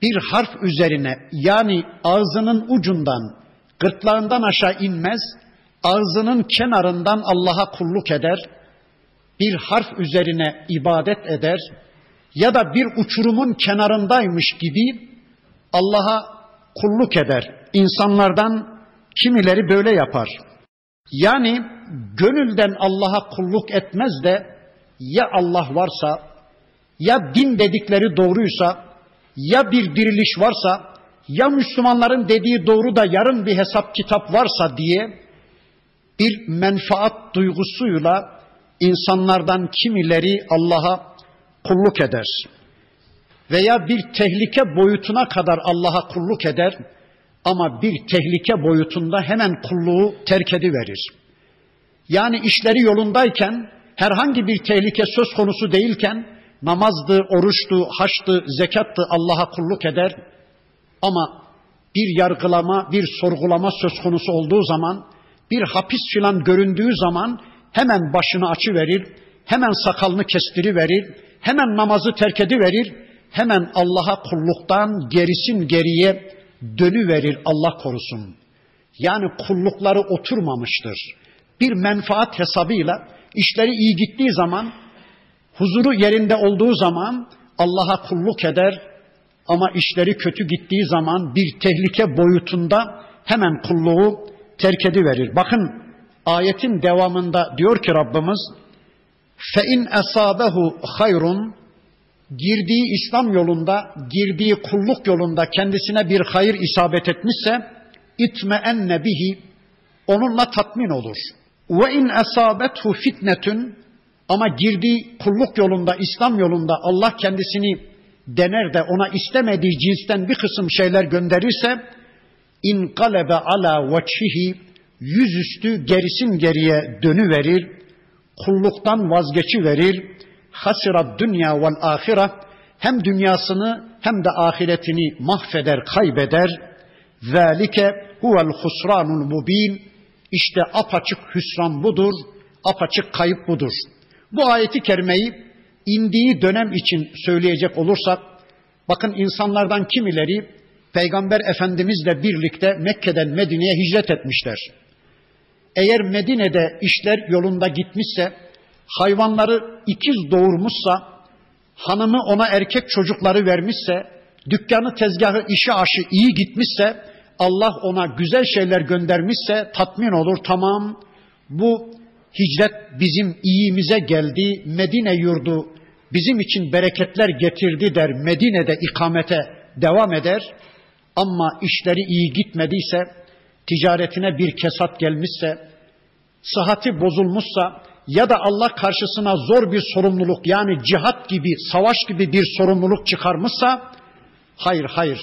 Bir harf üzerine yani ağzının ucundan, gırtlağından aşağı inmez, ağzının kenarından Allah'a kulluk eder bir harf üzerine ibadet eder ya da bir uçurumun kenarındaymış gibi Allah'a kulluk eder. İnsanlardan kimileri böyle yapar. Yani gönülden Allah'a kulluk etmez de ya Allah varsa ya din dedikleri doğruysa ya bir diriliş varsa ya Müslümanların dediği doğru da yarın bir hesap kitap varsa diye bir menfaat duygusuyla insanlardan kimileri Allah'a kulluk eder veya bir tehlike boyutuna kadar Allah'a kulluk eder ama bir tehlike boyutunda hemen kulluğu terk ediverir. Yani işleri yolundayken herhangi bir tehlike söz konusu değilken namazdı, oruçtu, haçtı, zekattı Allah'a kulluk eder ama bir yargılama, bir sorgulama söz konusu olduğu zaman, bir hapis filan göründüğü zaman hemen başını açı verir, hemen sakalını kestiri verir, hemen namazı terk verir, hemen Allah'a kulluktan gerisin geriye dönü verir Allah korusun. Yani kullukları oturmamıştır. Bir menfaat hesabıyla işleri iyi gittiği zaman, huzuru yerinde olduğu zaman Allah'a kulluk eder ama işleri kötü gittiği zaman bir tehlike boyutunda hemen kulluğu terk verir. Bakın Ayetin devamında diyor ki Rabbimiz in esabehu hayrun girdiği İslam yolunda, girdiği kulluk yolunda kendisine bir hayır isabet etmişse itme enne bihi onunla tatmin olur. Ve in esabethu fitnetun ama girdiği kulluk yolunda, İslam yolunda Allah kendisini dener de ona istemediği cinsten bir kısım şeyler gönderirse in kalebe ala veçhihi yüzüstü gerisin geriye dönü verir, kulluktan vazgeçi verir, hasirat dünya vel ahire hem dünyasını hem de ahiretini mahveder, kaybeder. Zalike huvel husranul mubin. İşte apaçık hüsran budur. apaçık kayıp budur. Bu ayeti kerimeyi indiği dönem için söyleyecek olursak, bakın insanlardan kimileri Peygamber Efendimizle birlikte Mekke'den Medine'ye hicret etmişler. Eğer Medine'de işler yolunda gitmişse, hayvanları ikiz doğurmuşsa, hanımı ona erkek çocukları vermişse, dükkanı, tezgahı, işi aşı iyi gitmişse, Allah ona güzel şeyler göndermişse tatmin olur. Tamam bu hicret bizim iyimize geldi. Medine yurdu bizim için bereketler getirdi der. Medine'de ikamete devam eder. Ama işleri iyi gitmediyse, ticaretine bir kesat gelmişse, sıhhati bozulmuşsa ya da Allah karşısına zor bir sorumluluk yani cihat gibi, savaş gibi bir sorumluluk çıkarmışsa hayır hayır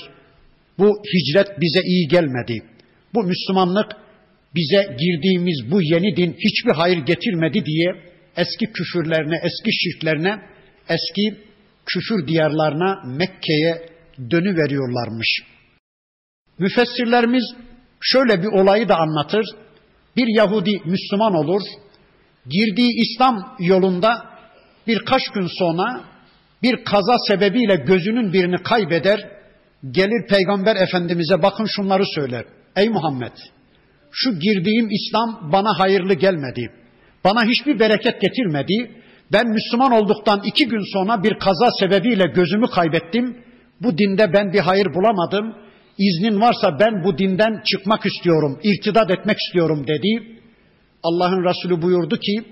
bu hicret bize iyi gelmedi. Bu Müslümanlık bize girdiğimiz bu yeni din hiçbir hayır getirmedi diye eski küfürlerine, eski şirklerine, eski küfür diyarlarına Mekke'ye dönüveriyorlarmış. Müfessirlerimiz şöyle bir olayı da anlatır. Bir Yahudi Müslüman olur, girdiği İslam yolunda birkaç gün sonra bir kaza sebebiyle gözünün birini kaybeder, gelir Peygamber Efendimiz'e bakın şunları söyler. Ey Muhammed, şu girdiğim İslam bana hayırlı gelmedi. Bana hiçbir bereket getirmedi. Ben Müslüman olduktan iki gün sonra bir kaza sebebiyle gözümü kaybettim. Bu dinde ben bir hayır bulamadım. İznin varsa ben bu dinden çıkmak istiyorum, irtidat etmek istiyorum dedi. Allah'ın Resulü buyurdu ki,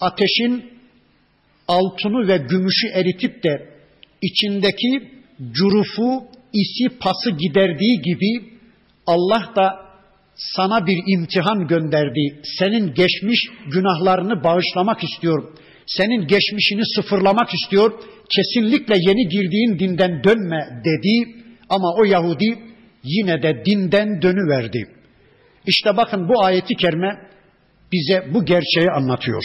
ateşin altını ve gümüşü eritip de içindeki curufu, isi, pası giderdiği gibi Allah da sana bir imtihan gönderdi. Senin geçmiş günahlarını bağışlamak istiyor. Senin geçmişini sıfırlamak istiyor. Kesinlikle yeni girdiğin dinden dönme dedi. Ama o Yahudi yine de dinden dönüverdi. İşte bakın bu ayeti kerime bize bu gerçeği anlatıyor.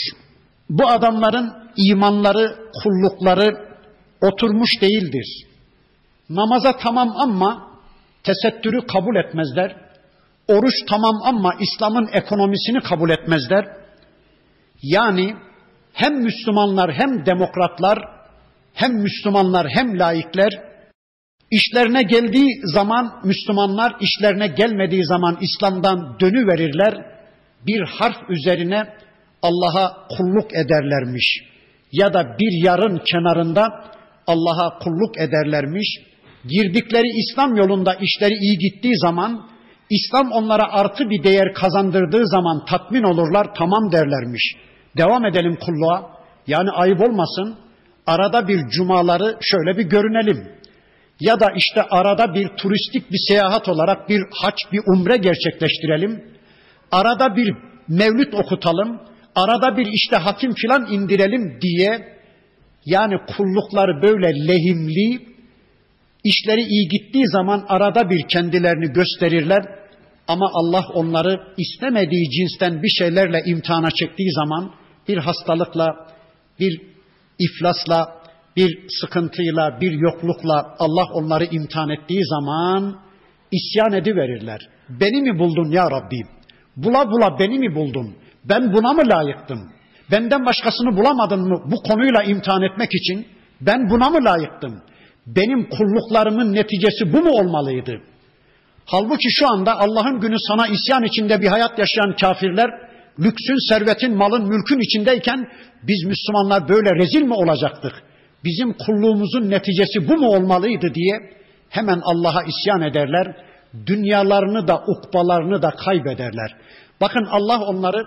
Bu adamların imanları, kullukları oturmuş değildir. Namaza tamam ama tesettürü kabul etmezler. Oruç tamam ama İslam'ın ekonomisini kabul etmezler. Yani hem Müslümanlar hem demokratlar hem Müslümanlar hem laikler işlerine geldiği zaman Müslümanlar işlerine gelmediği zaman İslam'dan dönü verirler. Bir harf üzerine Allah'a kulluk ederlermiş ya da bir yarın kenarında Allah'a kulluk ederlermiş girdikleri İslam yolunda işleri iyi gittiği zaman, İslam onlara artı bir değer kazandırdığı zaman tatmin olurlar, tamam derlermiş. Devam edelim kulluğa. Yani ayıp olmasın. Arada bir cumaları şöyle bir görünelim. Ya da işte arada bir turistik bir seyahat olarak bir haç, bir umre gerçekleştirelim. Arada bir mevlüt okutalım. Arada bir işte hatim filan indirelim diye yani kullukları böyle lehimli, İşleri iyi gittiği zaman arada bir kendilerini gösterirler ama Allah onları istemediği cinsten bir şeylerle imtihana çektiği zaman bir hastalıkla, bir iflasla, bir sıkıntıyla, bir yoklukla Allah onları imtihan ettiği zaman isyan ediverirler. Beni mi buldun ya Rabbim? Bula bula beni mi buldun? Ben buna mı layıktım? Benden başkasını bulamadın mı bu konuyla imtihan etmek için? Ben buna mı layıktım? benim kulluklarımın neticesi bu mu olmalıydı? Halbuki şu anda Allah'ın günü sana isyan içinde bir hayat yaşayan kafirler, lüksün, servetin, malın, mülkün içindeyken biz Müslümanlar böyle rezil mi olacaktık? Bizim kulluğumuzun neticesi bu mu olmalıydı diye hemen Allah'a isyan ederler. Dünyalarını da ukbalarını da kaybederler. Bakın Allah onları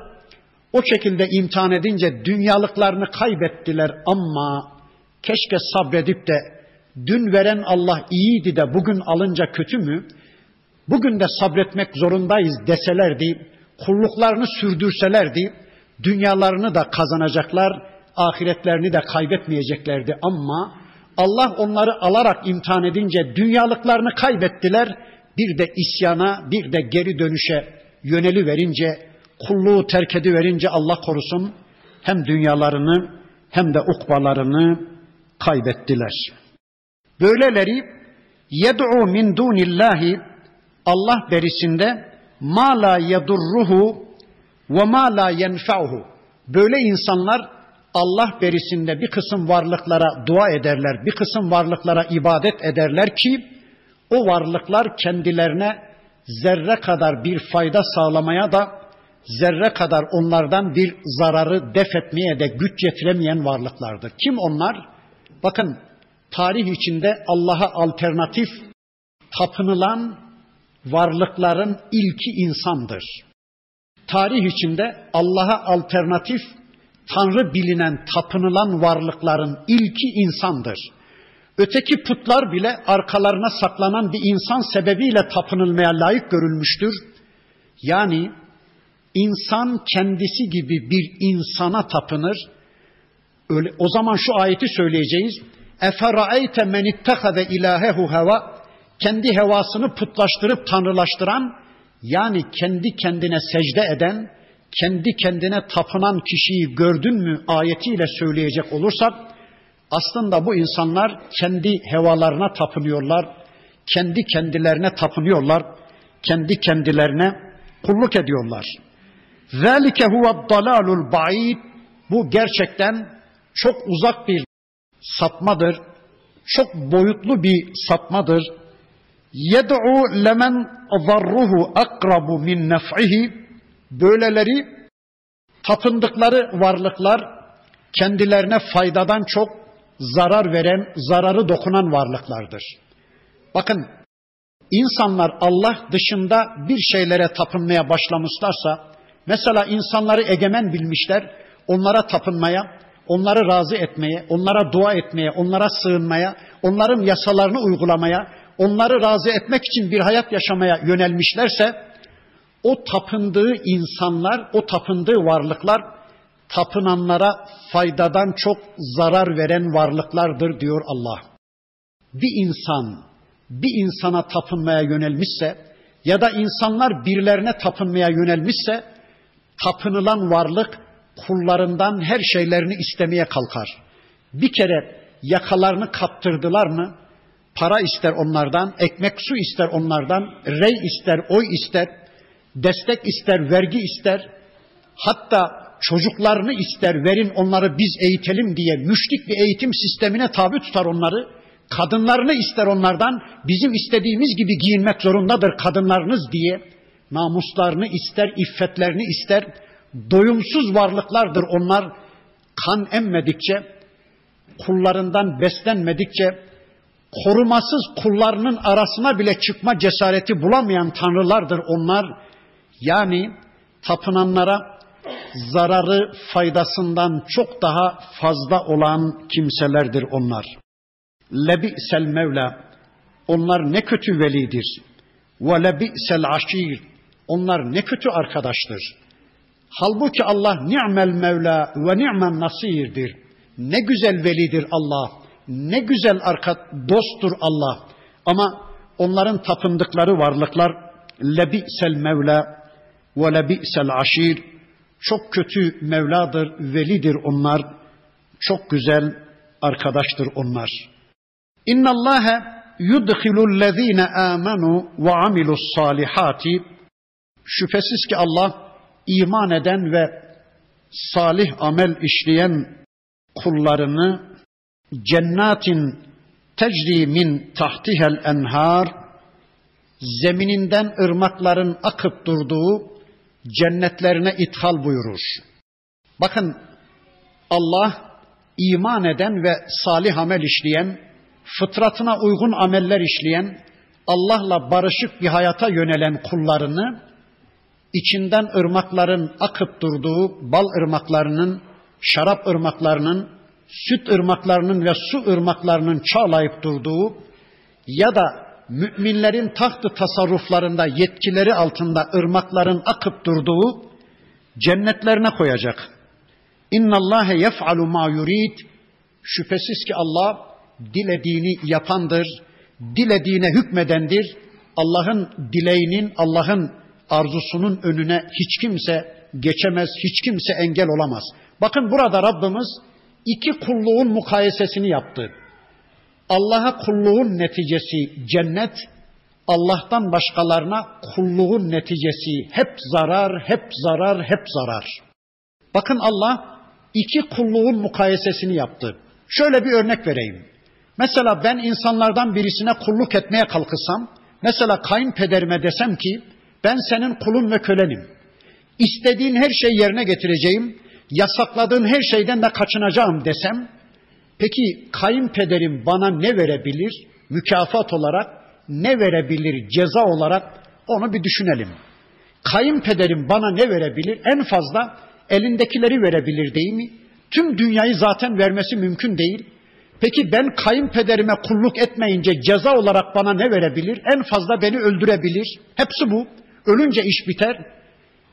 o şekilde imtihan edince dünyalıklarını kaybettiler ama keşke sabredip de Dün veren Allah iyiydi de bugün alınca kötü mü? Bugün de sabretmek zorundayız deselerdi, kulluklarını sürdürselerdi, dünyalarını da kazanacaklar, ahiretlerini de kaybetmeyeceklerdi ama Allah onları alarak imtihan edince dünyalıklarını kaybettiler. Bir de isyana, bir de geri dönüşe yöneli verince, kulluğu terk verince Allah korusun hem dünyalarını hem de ukbalarını kaybettiler. Böyleleri yed'u min dunillahi Allah berisinde ma la yedurruhu ve ma la yenfa'uhu. Böyle insanlar Allah berisinde bir kısım varlıklara dua ederler, bir kısım varlıklara ibadet ederler ki o varlıklar kendilerine zerre kadar bir fayda sağlamaya da zerre kadar onlardan bir zararı def etmeye de güç yetiremeyen varlıklardır. Kim onlar? Bakın tarih içinde Allah'a alternatif tapınılan varlıkların ilki insandır. Tarih içinde Allah'a alternatif Tanrı bilinen, tapınılan varlıkların ilki insandır. Öteki putlar bile arkalarına saklanan bir insan sebebiyle tapınılmaya layık görülmüştür. Yani insan kendisi gibi bir insana tapınır. Öyle, o zaman şu ayeti söyleyeceğiz. Efera'eyte men ittehade ilahehu heva kendi hevasını putlaştırıp tanrılaştıran yani kendi kendine secde eden, kendi kendine tapınan kişiyi gördün mü ayetiyle söyleyecek olursak aslında bu insanlar kendi hevalarına tapınıyorlar, kendi kendilerine tapınıyorlar, kendi kendilerine kulluk ediyorlar. Zalike huve dalalul ba'id. Bu gerçekten çok uzak bir sapmadır. Çok boyutlu bir sapmadır. Yed'u lemen zarruhu akrabu min nef'ihi. Böyleleri tapındıkları varlıklar kendilerine faydadan çok zarar veren, zararı dokunan varlıklardır. Bakın insanlar Allah dışında bir şeylere tapınmaya başlamışlarsa Mesela insanları egemen bilmişler, onlara tapınmaya, onları razı etmeye, onlara dua etmeye, onlara sığınmaya, onların yasalarını uygulamaya, onları razı etmek için bir hayat yaşamaya yönelmişlerse, o tapındığı insanlar, o tapındığı varlıklar, tapınanlara faydadan çok zarar veren varlıklardır diyor Allah. Bir insan, bir insana tapınmaya yönelmişse, ya da insanlar birilerine tapınmaya yönelmişse, tapınılan varlık kullarından her şeylerini istemeye kalkar. Bir kere yakalarını kaptırdılar mı para ister onlardan, ekmek su ister onlardan, rey ister, oy ister, destek ister, vergi ister. Hatta çocuklarını ister, verin onları biz eğitelim diye müşrik bir eğitim sistemine tabi tutar onları. Kadınlarını ister onlardan, bizim istediğimiz gibi giyinmek zorundadır kadınlarınız diye namuslarını ister, iffetlerini ister. Doyumsuz varlıklardır onlar. Kan emmedikçe, kullarından beslenmedikçe, korumasız kullarının arasına bile çıkma cesareti bulamayan tanrılardır onlar. Yani tapınanlara zararı faydasından çok daha fazla olan kimselerdir onlar. Lebi'sel Mevla, onlar ne kötü velidir. Ve lebi'sel aşir, onlar ne kötü arkadaştır. Halbuki Allah ni'mel mevla ve ni'men nasirdir. Ne güzel velidir Allah. Ne güzel arka dosttur Allah. Ama onların tapındıkları varlıklar lebi'sel mevla ve lebi'sel aşir. Çok kötü Mevladır, velidir onlar. Çok güzel arkadaştır onlar. İnna Allah yudkhilul lezine amenu ve amilus salihati Şüphesiz ki Allah iman eden ve salih amel işleyen kullarını cennatin tecri min tahtihel enhar zemininden ırmakların akıp durduğu cennetlerine ithal buyurur. Bakın Allah iman eden ve salih amel işleyen, fıtratına uygun ameller işleyen, Allah'la barışık bir hayata yönelen kullarını içinden ırmakların akıp durduğu bal ırmaklarının, şarap ırmaklarının, süt ırmaklarının ve su ırmaklarının çağlayıp durduğu ya da müminlerin tahtı tasarruflarında yetkileri altında ırmakların akıp durduğu cennetlerine koyacak. İnna Allahe yef'alu ma yurid. Şüphesiz ki Allah dilediğini yapandır, dilediğine hükmedendir. Allah'ın dileğinin, Allah'ın arzusunun önüne hiç kimse geçemez, hiç kimse engel olamaz. Bakın burada Rabbimiz iki kulluğun mukayesesini yaptı. Allah'a kulluğun neticesi cennet, Allah'tan başkalarına kulluğun neticesi hep zarar, hep zarar, hep zarar. Bakın Allah iki kulluğun mukayesesini yaptı. Şöyle bir örnek vereyim. Mesela ben insanlardan birisine kulluk etmeye kalkırsam, mesela kayınpederime desem ki ben senin kulun ve kölenim. İstediğin her şeyi yerine getireceğim, yasakladığın her şeyden de kaçınacağım desem, peki kayınpederim bana ne verebilir? Mükafat olarak ne verebilir ceza olarak onu bir düşünelim. Kayınpederim bana ne verebilir? En fazla elindekileri verebilir değil mi? Tüm dünyayı zaten vermesi mümkün değil. Peki ben kayınpederime kulluk etmeyince ceza olarak bana ne verebilir? En fazla beni öldürebilir. Hepsi bu. Ölünce iş biter.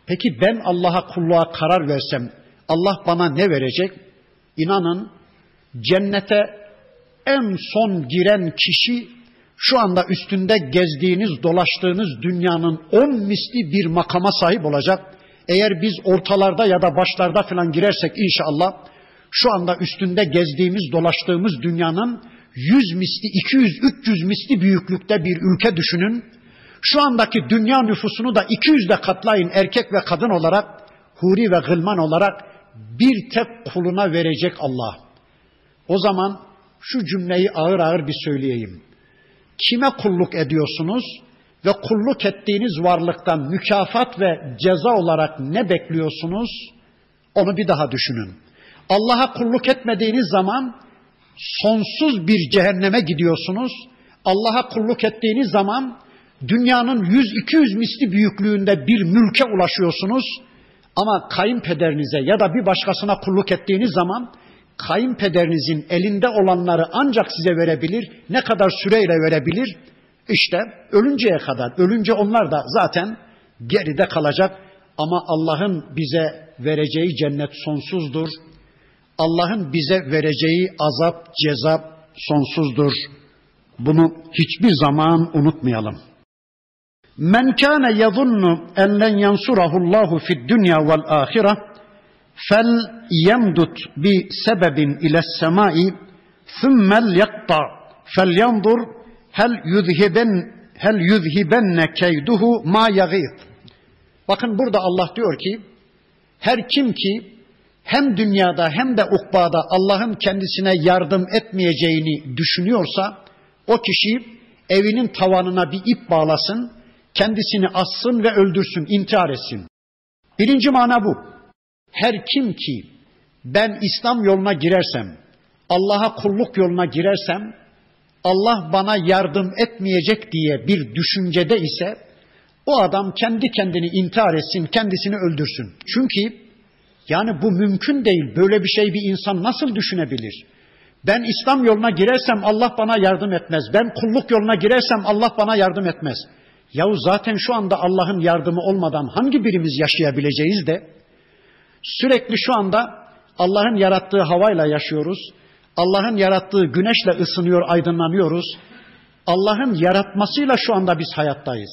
Peki ben Allah'a kulluğa karar versem Allah bana ne verecek? İnanın cennete en son giren kişi şu anda üstünde gezdiğiniz, dolaştığınız dünyanın on misli bir makama sahip olacak. Eğer biz ortalarda ya da başlarda falan girersek inşallah şu anda üstünde gezdiğimiz, dolaştığımız dünyanın yüz misli, iki yüz, üç yüz misli büyüklükte bir ülke düşünün. Şu andaki dünya nüfusunu da iki yüzde katlayın erkek ve kadın olarak, huri ve gılman olarak bir tek kuluna verecek Allah. O zaman şu cümleyi ağır ağır bir söyleyeyim. Kime kulluk ediyorsunuz ve kulluk ettiğiniz varlıktan mükafat ve ceza olarak ne bekliyorsunuz? Onu bir daha düşünün. Allah'a kulluk etmediğiniz zaman sonsuz bir cehenneme gidiyorsunuz. Allah'a kulluk ettiğiniz zaman dünyanın 100-200 misli büyüklüğünde bir mülke ulaşıyorsunuz. Ama kayınpederinize ya da bir başkasına kulluk ettiğiniz zaman kayınpederinizin elinde olanları ancak size verebilir. Ne kadar süreyle verebilir? İşte ölünceye kadar. Ölünce onlar da zaten geride kalacak. Ama Allah'ın bize vereceği cennet sonsuzdur. Allah'ın bize vereceği azap, cezap sonsuzdur. Bunu hiçbir zaman unutmayalım. Men kana yazunnu en len yansurahu Allahu fid dunya vel ahire fel yemdut bi sebebin ila semai thumma yatta fel yandur hel yuzhiben hel yuzhibenne keyduhu ma yagid. Bakın burada Allah diyor ki her kim ki hem dünyada hem de ukbada Allah'ın kendisine yardım etmeyeceğini düşünüyorsa o kişi evinin tavanına bir ip bağlasın, kendisini assın ve öldürsün, intihar etsin. Birinci mana bu. Her kim ki ben İslam yoluna girersem, Allah'a kulluk yoluna girersem, Allah bana yardım etmeyecek diye bir düşüncede ise o adam kendi kendini intihar etsin, kendisini öldürsün. Çünkü yani bu mümkün değil. Böyle bir şey bir insan nasıl düşünebilir? Ben İslam yoluna girersem Allah bana yardım etmez. Ben kulluk yoluna girersem Allah bana yardım etmez. Yahu zaten şu anda Allah'ın yardımı olmadan hangi birimiz yaşayabileceğiz de sürekli şu anda Allah'ın yarattığı havayla yaşıyoruz. Allah'ın yarattığı güneşle ısınıyor, aydınlanıyoruz. Allah'ın yaratmasıyla şu anda biz hayattayız.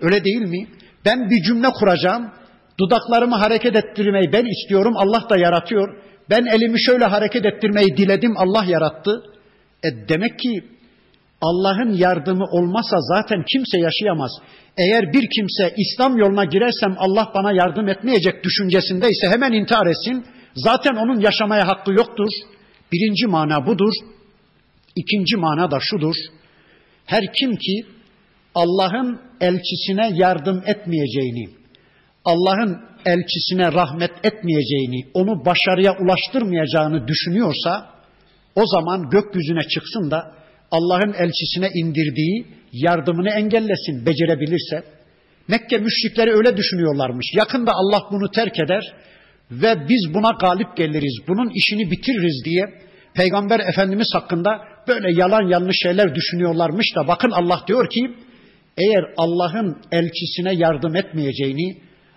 Öyle değil mi? Ben bir cümle kuracağım. Dudaklarımı hareket ettirmeyi ben istiyorum, Allah da yaratıyor. Ben elimi şöyle hareket ettirmeyi diledim, Allah yarattı. E demek ki Allah'ın yardımı olmazsa zaten kimse yaşayamaz. Eğer bir kimse İslam yoluna girersem Allah bana yardım etmeyecek düşüncesindeyse hemen intihar etsin. Zaten onun yaşamaya hakkı yoktur. Birinci mana budur. İkinci mana da şudur. Her kim ki Allah'ın elçisine yardım etmeyeceğini, Allah'ın elçisine rahmet etmeyeceğini, onu başarıya ulaştırmayacağını düşünüyorsa o zaman gökyüzüne çıksın da Allah'ın elçisine indirdiği yardımını engellesin becerebilirse. Mekke müşrikleri öyle düşünüyorlarmış. Yakında Allah bunu terk eder ve biz buna galip geliriz, bunun işini bitiririz diye Peygamber Efendimiz hakkında böyle yalan yanlış şeyler düşünüyorlarmış da bakın Allah diyor ki eğer Allah'ın elçisine yardım etmeyeceğini,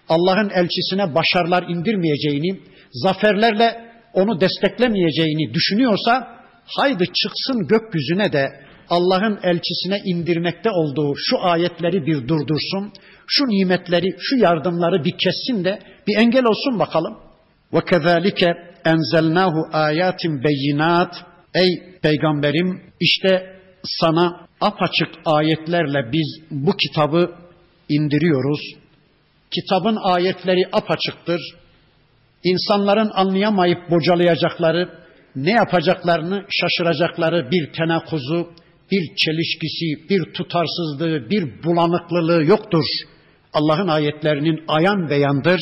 Allah'ın elçisine başarılar indirmeyeceğini, zaferlerle onu desteklemeyeceğini düşünüyorsa haydi çıksın gökyüzüne de Allah'ın elçisine indirmekte olduğu şu ayetleri bir durdursun, şu nimetleri, şu yardımları bir kessin de bir engel olsun bakalım. Ve kezalike enzelnahu ayatin beyinat. Ey peygamberim işte sana apaçık ayetlerle biz bu kitabı indiriyoruz. Kitabın ayetleri apaçıktır. insanların anlayamayıp bocalayacakları, ne yapacaklarını şaşıracakları bir tenakuzu, bir çelişkisi, bir tutarsızlığı, bir bulanıklılığı yoktur. Allah'ın ayetlerinin ayan beyandır.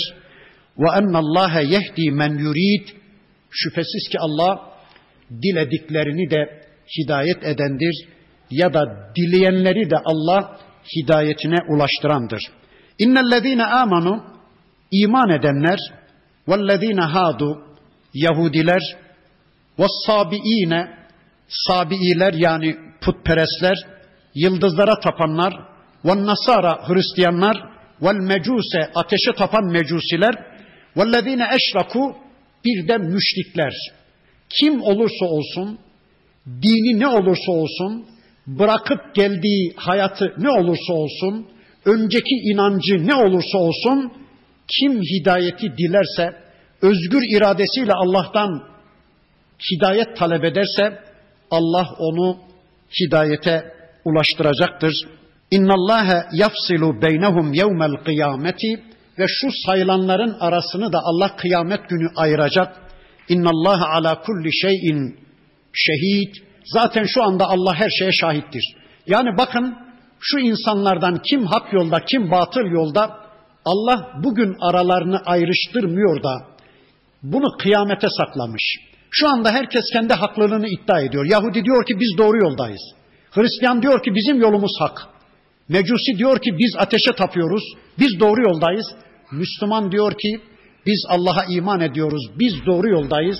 Ve ennallâhe yehdi men yurid. Şüphesiz ki Allah dilediklerini de hidayet edendir ya da dileyenleri de Allah hidayetine ulaştırandır. İnnellezîne amanu iman edenler vellezîne hadu Yahudiler ve sabiine sabiiler yani putperestler, yıldızlara tapanlar, ve nasara Hristiyanlar, vel mecuse ateşe tapan mecusiler, vellezine eşraku bir de müşrikler. Kim olursa olsun, dini ne olursa olsun, bırakıp geldiği hayatı ne olursa olsun, önceki inancı ne olursa olsun, kim hidayeti dilerse, özgür iradesiyle Allah'tan hidayet talep ederse, Allah onu hidayete ulaştıracaktır. İnna Allah yafsilu beynehum yevmel kıyameti ve şu sayılanların arasını da Allah kıyamet günü ayıracak. İnna Allah ala kulli şeyin şehid. Zaten şu anda Allah her şeye şahittir. Yani bakın şu insanlardan kim hak yolda kim batıl yolda Allah bugün aralarını ayrıştırmıyor da bunu kıyamete saklamış. Şu anda herkes kendi haklılığını iddia ediyor. Yahudi diyor ki biz doğru yoldayız. Hristiyan diyor ki bizim yolumuz hak. Mecusi diyor ki biz ateşe tapıyoruz. Biz doğru yoldayız. Müslüman diyor ki biz Allah'a iman ediyoruz. Biz doğru yoldayız.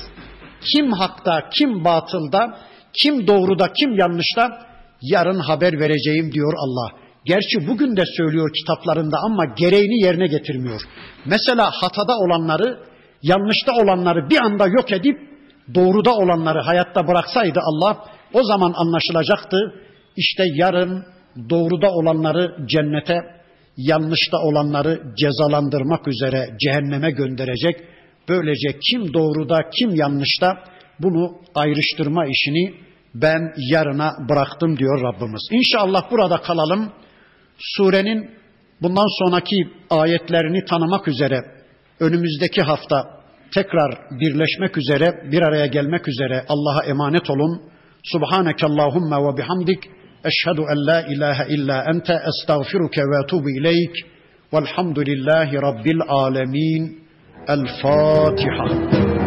Kim hakta, kim batılda, kim doğruda, kim yanlışta yarın haber vereceğim diyor Allah. Gerçi bugün de söylüyor kitaplarında ama gereğini yerine getirmiyor. Mesela hatada olanları, yanlışta olanları bir anda yok edip doğruda olanları hayatta bıraksaydı Allah o zaman anlaşılacaktı. İşte yarın doğruda olanları cennete, yanlışta olanları cezalandırmak üzere cehenneme gönderecek. Böylece kim doğruda kim yanlışta bunu ayrıştırma işini ben yarına bıraktım diyor Rabbimiz. İnşallah burada kalalım. Surenin bundan sonraki ayetlerini tanımak üzere önümüzdeki hafta tekrar birleşmek üzere, bir araya gelmek üzere Allah'a emanet olun. Subhaneke Allahumma ve bihamdik. Eşhedü en la ilahe illa ente estağfiruke ve etubu ileyk. Velhamdülillahi Rabbil alemin. El Fatiha.